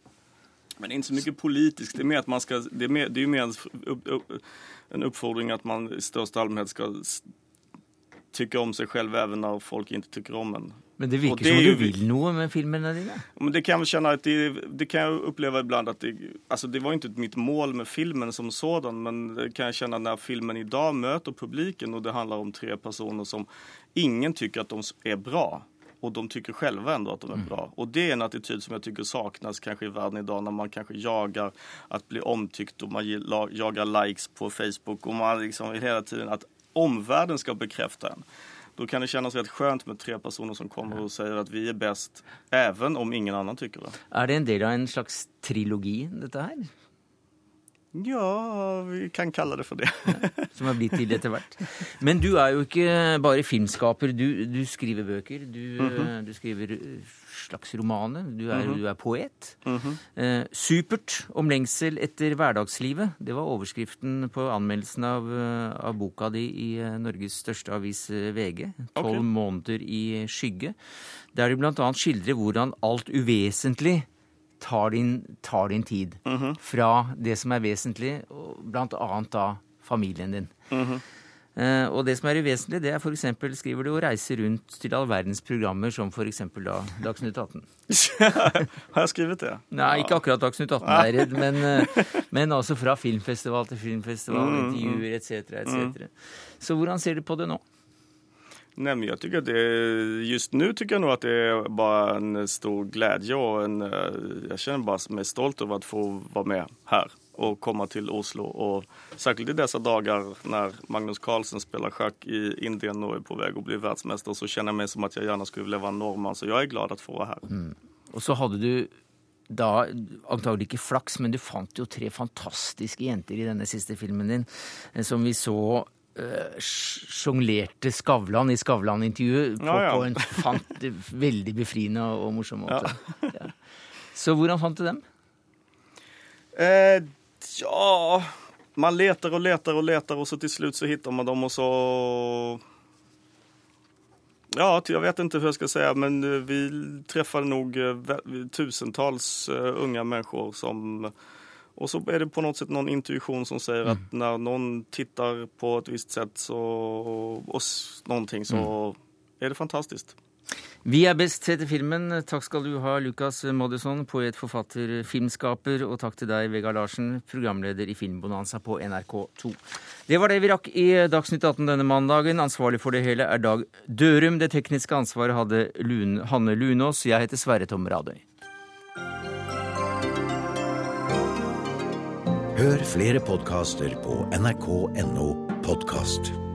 men inte så mycket politiskt. Det är mer att man ska, det är, mer, det är mer en, oppfordring at en uppfordring att man i största allmänhet ska tycka om sig själv även när folk inte tycker om en. Men det virker det som du vil noe med filmene dine? Men det kan jeg kjenne at det, det kan jeg oppleve iblant at det, altså det var ikke mitt mål med filmen som sådan, men det kan jeg kjenne når filmen i dag møter publiken og det handler om tre personer som ingen syns at de er bra Og de syns selv ändå at de er mm. bra. Og det er en attityd som jag tycker i verden i dag, når när man kanskje jager å bli omtykt, og man jager likes på Facebook og man liksom hele tiden at omverdenen skal bekrefte en. Då kan det kännas rätt skönt med tre personer som kommer och säger att vi är bäst, även om ingen annan tycker det. Er det en del av en slags trilogi, dette her? Ja, vi kan kalle det for det. ja, som har blitt til etter hvert. Men du er jo ikke bare filmskaper. Du, du skriver bøker. Du, mm -hmm. du, skriver slags romaner. Du er, mm -hmm. du er poet. Mm -hmm. eh, supert om lengsel etter hverdagslivet. Det var overskriften på anmeldelsen av, eh, av boka di i eh, Norges største avis eh, VG. 'Tolv okay. måneder i skygge'. Der du bl.a. skildrer hvordan alt uvesentlig tar din, tar din tid mm -hmm. fra det som er vesentlig, bl.a. da familien din. Mm. Uh, og det som er uvesentlig, det er f.eks. skriver du å reise rundt til all verdens programmer, som f.eks. da Dagsnytt 18. Har jeg skrevet det? Nei, ikke akkurat Dagsnytt 18, er redd, men, uh, men altså fra filmfestival til filmfestival, mm, intervjuer etc. etc. Mm. Så hvordan ser du på det nå? Nej, men jag tycker att det just nu tycker jag nog att det är bara en stor glädje och en, eh, jag känner bara mig stolt över att få vara med här och komma till Oslo. Och särskilt i dessa dagar när Magnus Carlsen spelar schack i Indien och är på väg att bli världsmästare så känner jag mig som att jag gärna skulle vilja vara norrman. Så jag är glad att få vara här. Mm. Och så hade du da antagelig ikke flaks, men du fant jo tre fantastiske jenter i denne siste filmen din, eh, som vi så uh, sjonglerte Skavlan i Skavlan-intervjuet på, ja, ja. på, en fant, veldig befriende og morsom måte. Ja. Så hvordan fant du dem? Eh, ja, man leter og leter og leter, og så til slutt så finner man dem, og så Ja, jeg vet ikke hva jeg skal si, men eh, vi treffer nok tusentalls tusentals uh, unge mennesker som og så er det på noe sett noen intuisjon som sier at mm. når noen titter på et visst sett, så, og noen ting, så mm. er det fantastisk. Vi er best, heter filmen. Takk skal du ha, Lukas Moddison, poet, forfatter, filmskaper. Og takk til deg, Vegard Larsen, programleder i Filmbonanza på NRK2. Det var det vi rakk i Dagsnytt 18 denne mandagen. Ansvarlig for det hele er Dag Dørum. Det tekniske ansvaret hadde Lune, Hanne Lunås. Jeg heter Sverre Tom Radøy. Hør flere podkaster på nrk.no podkast.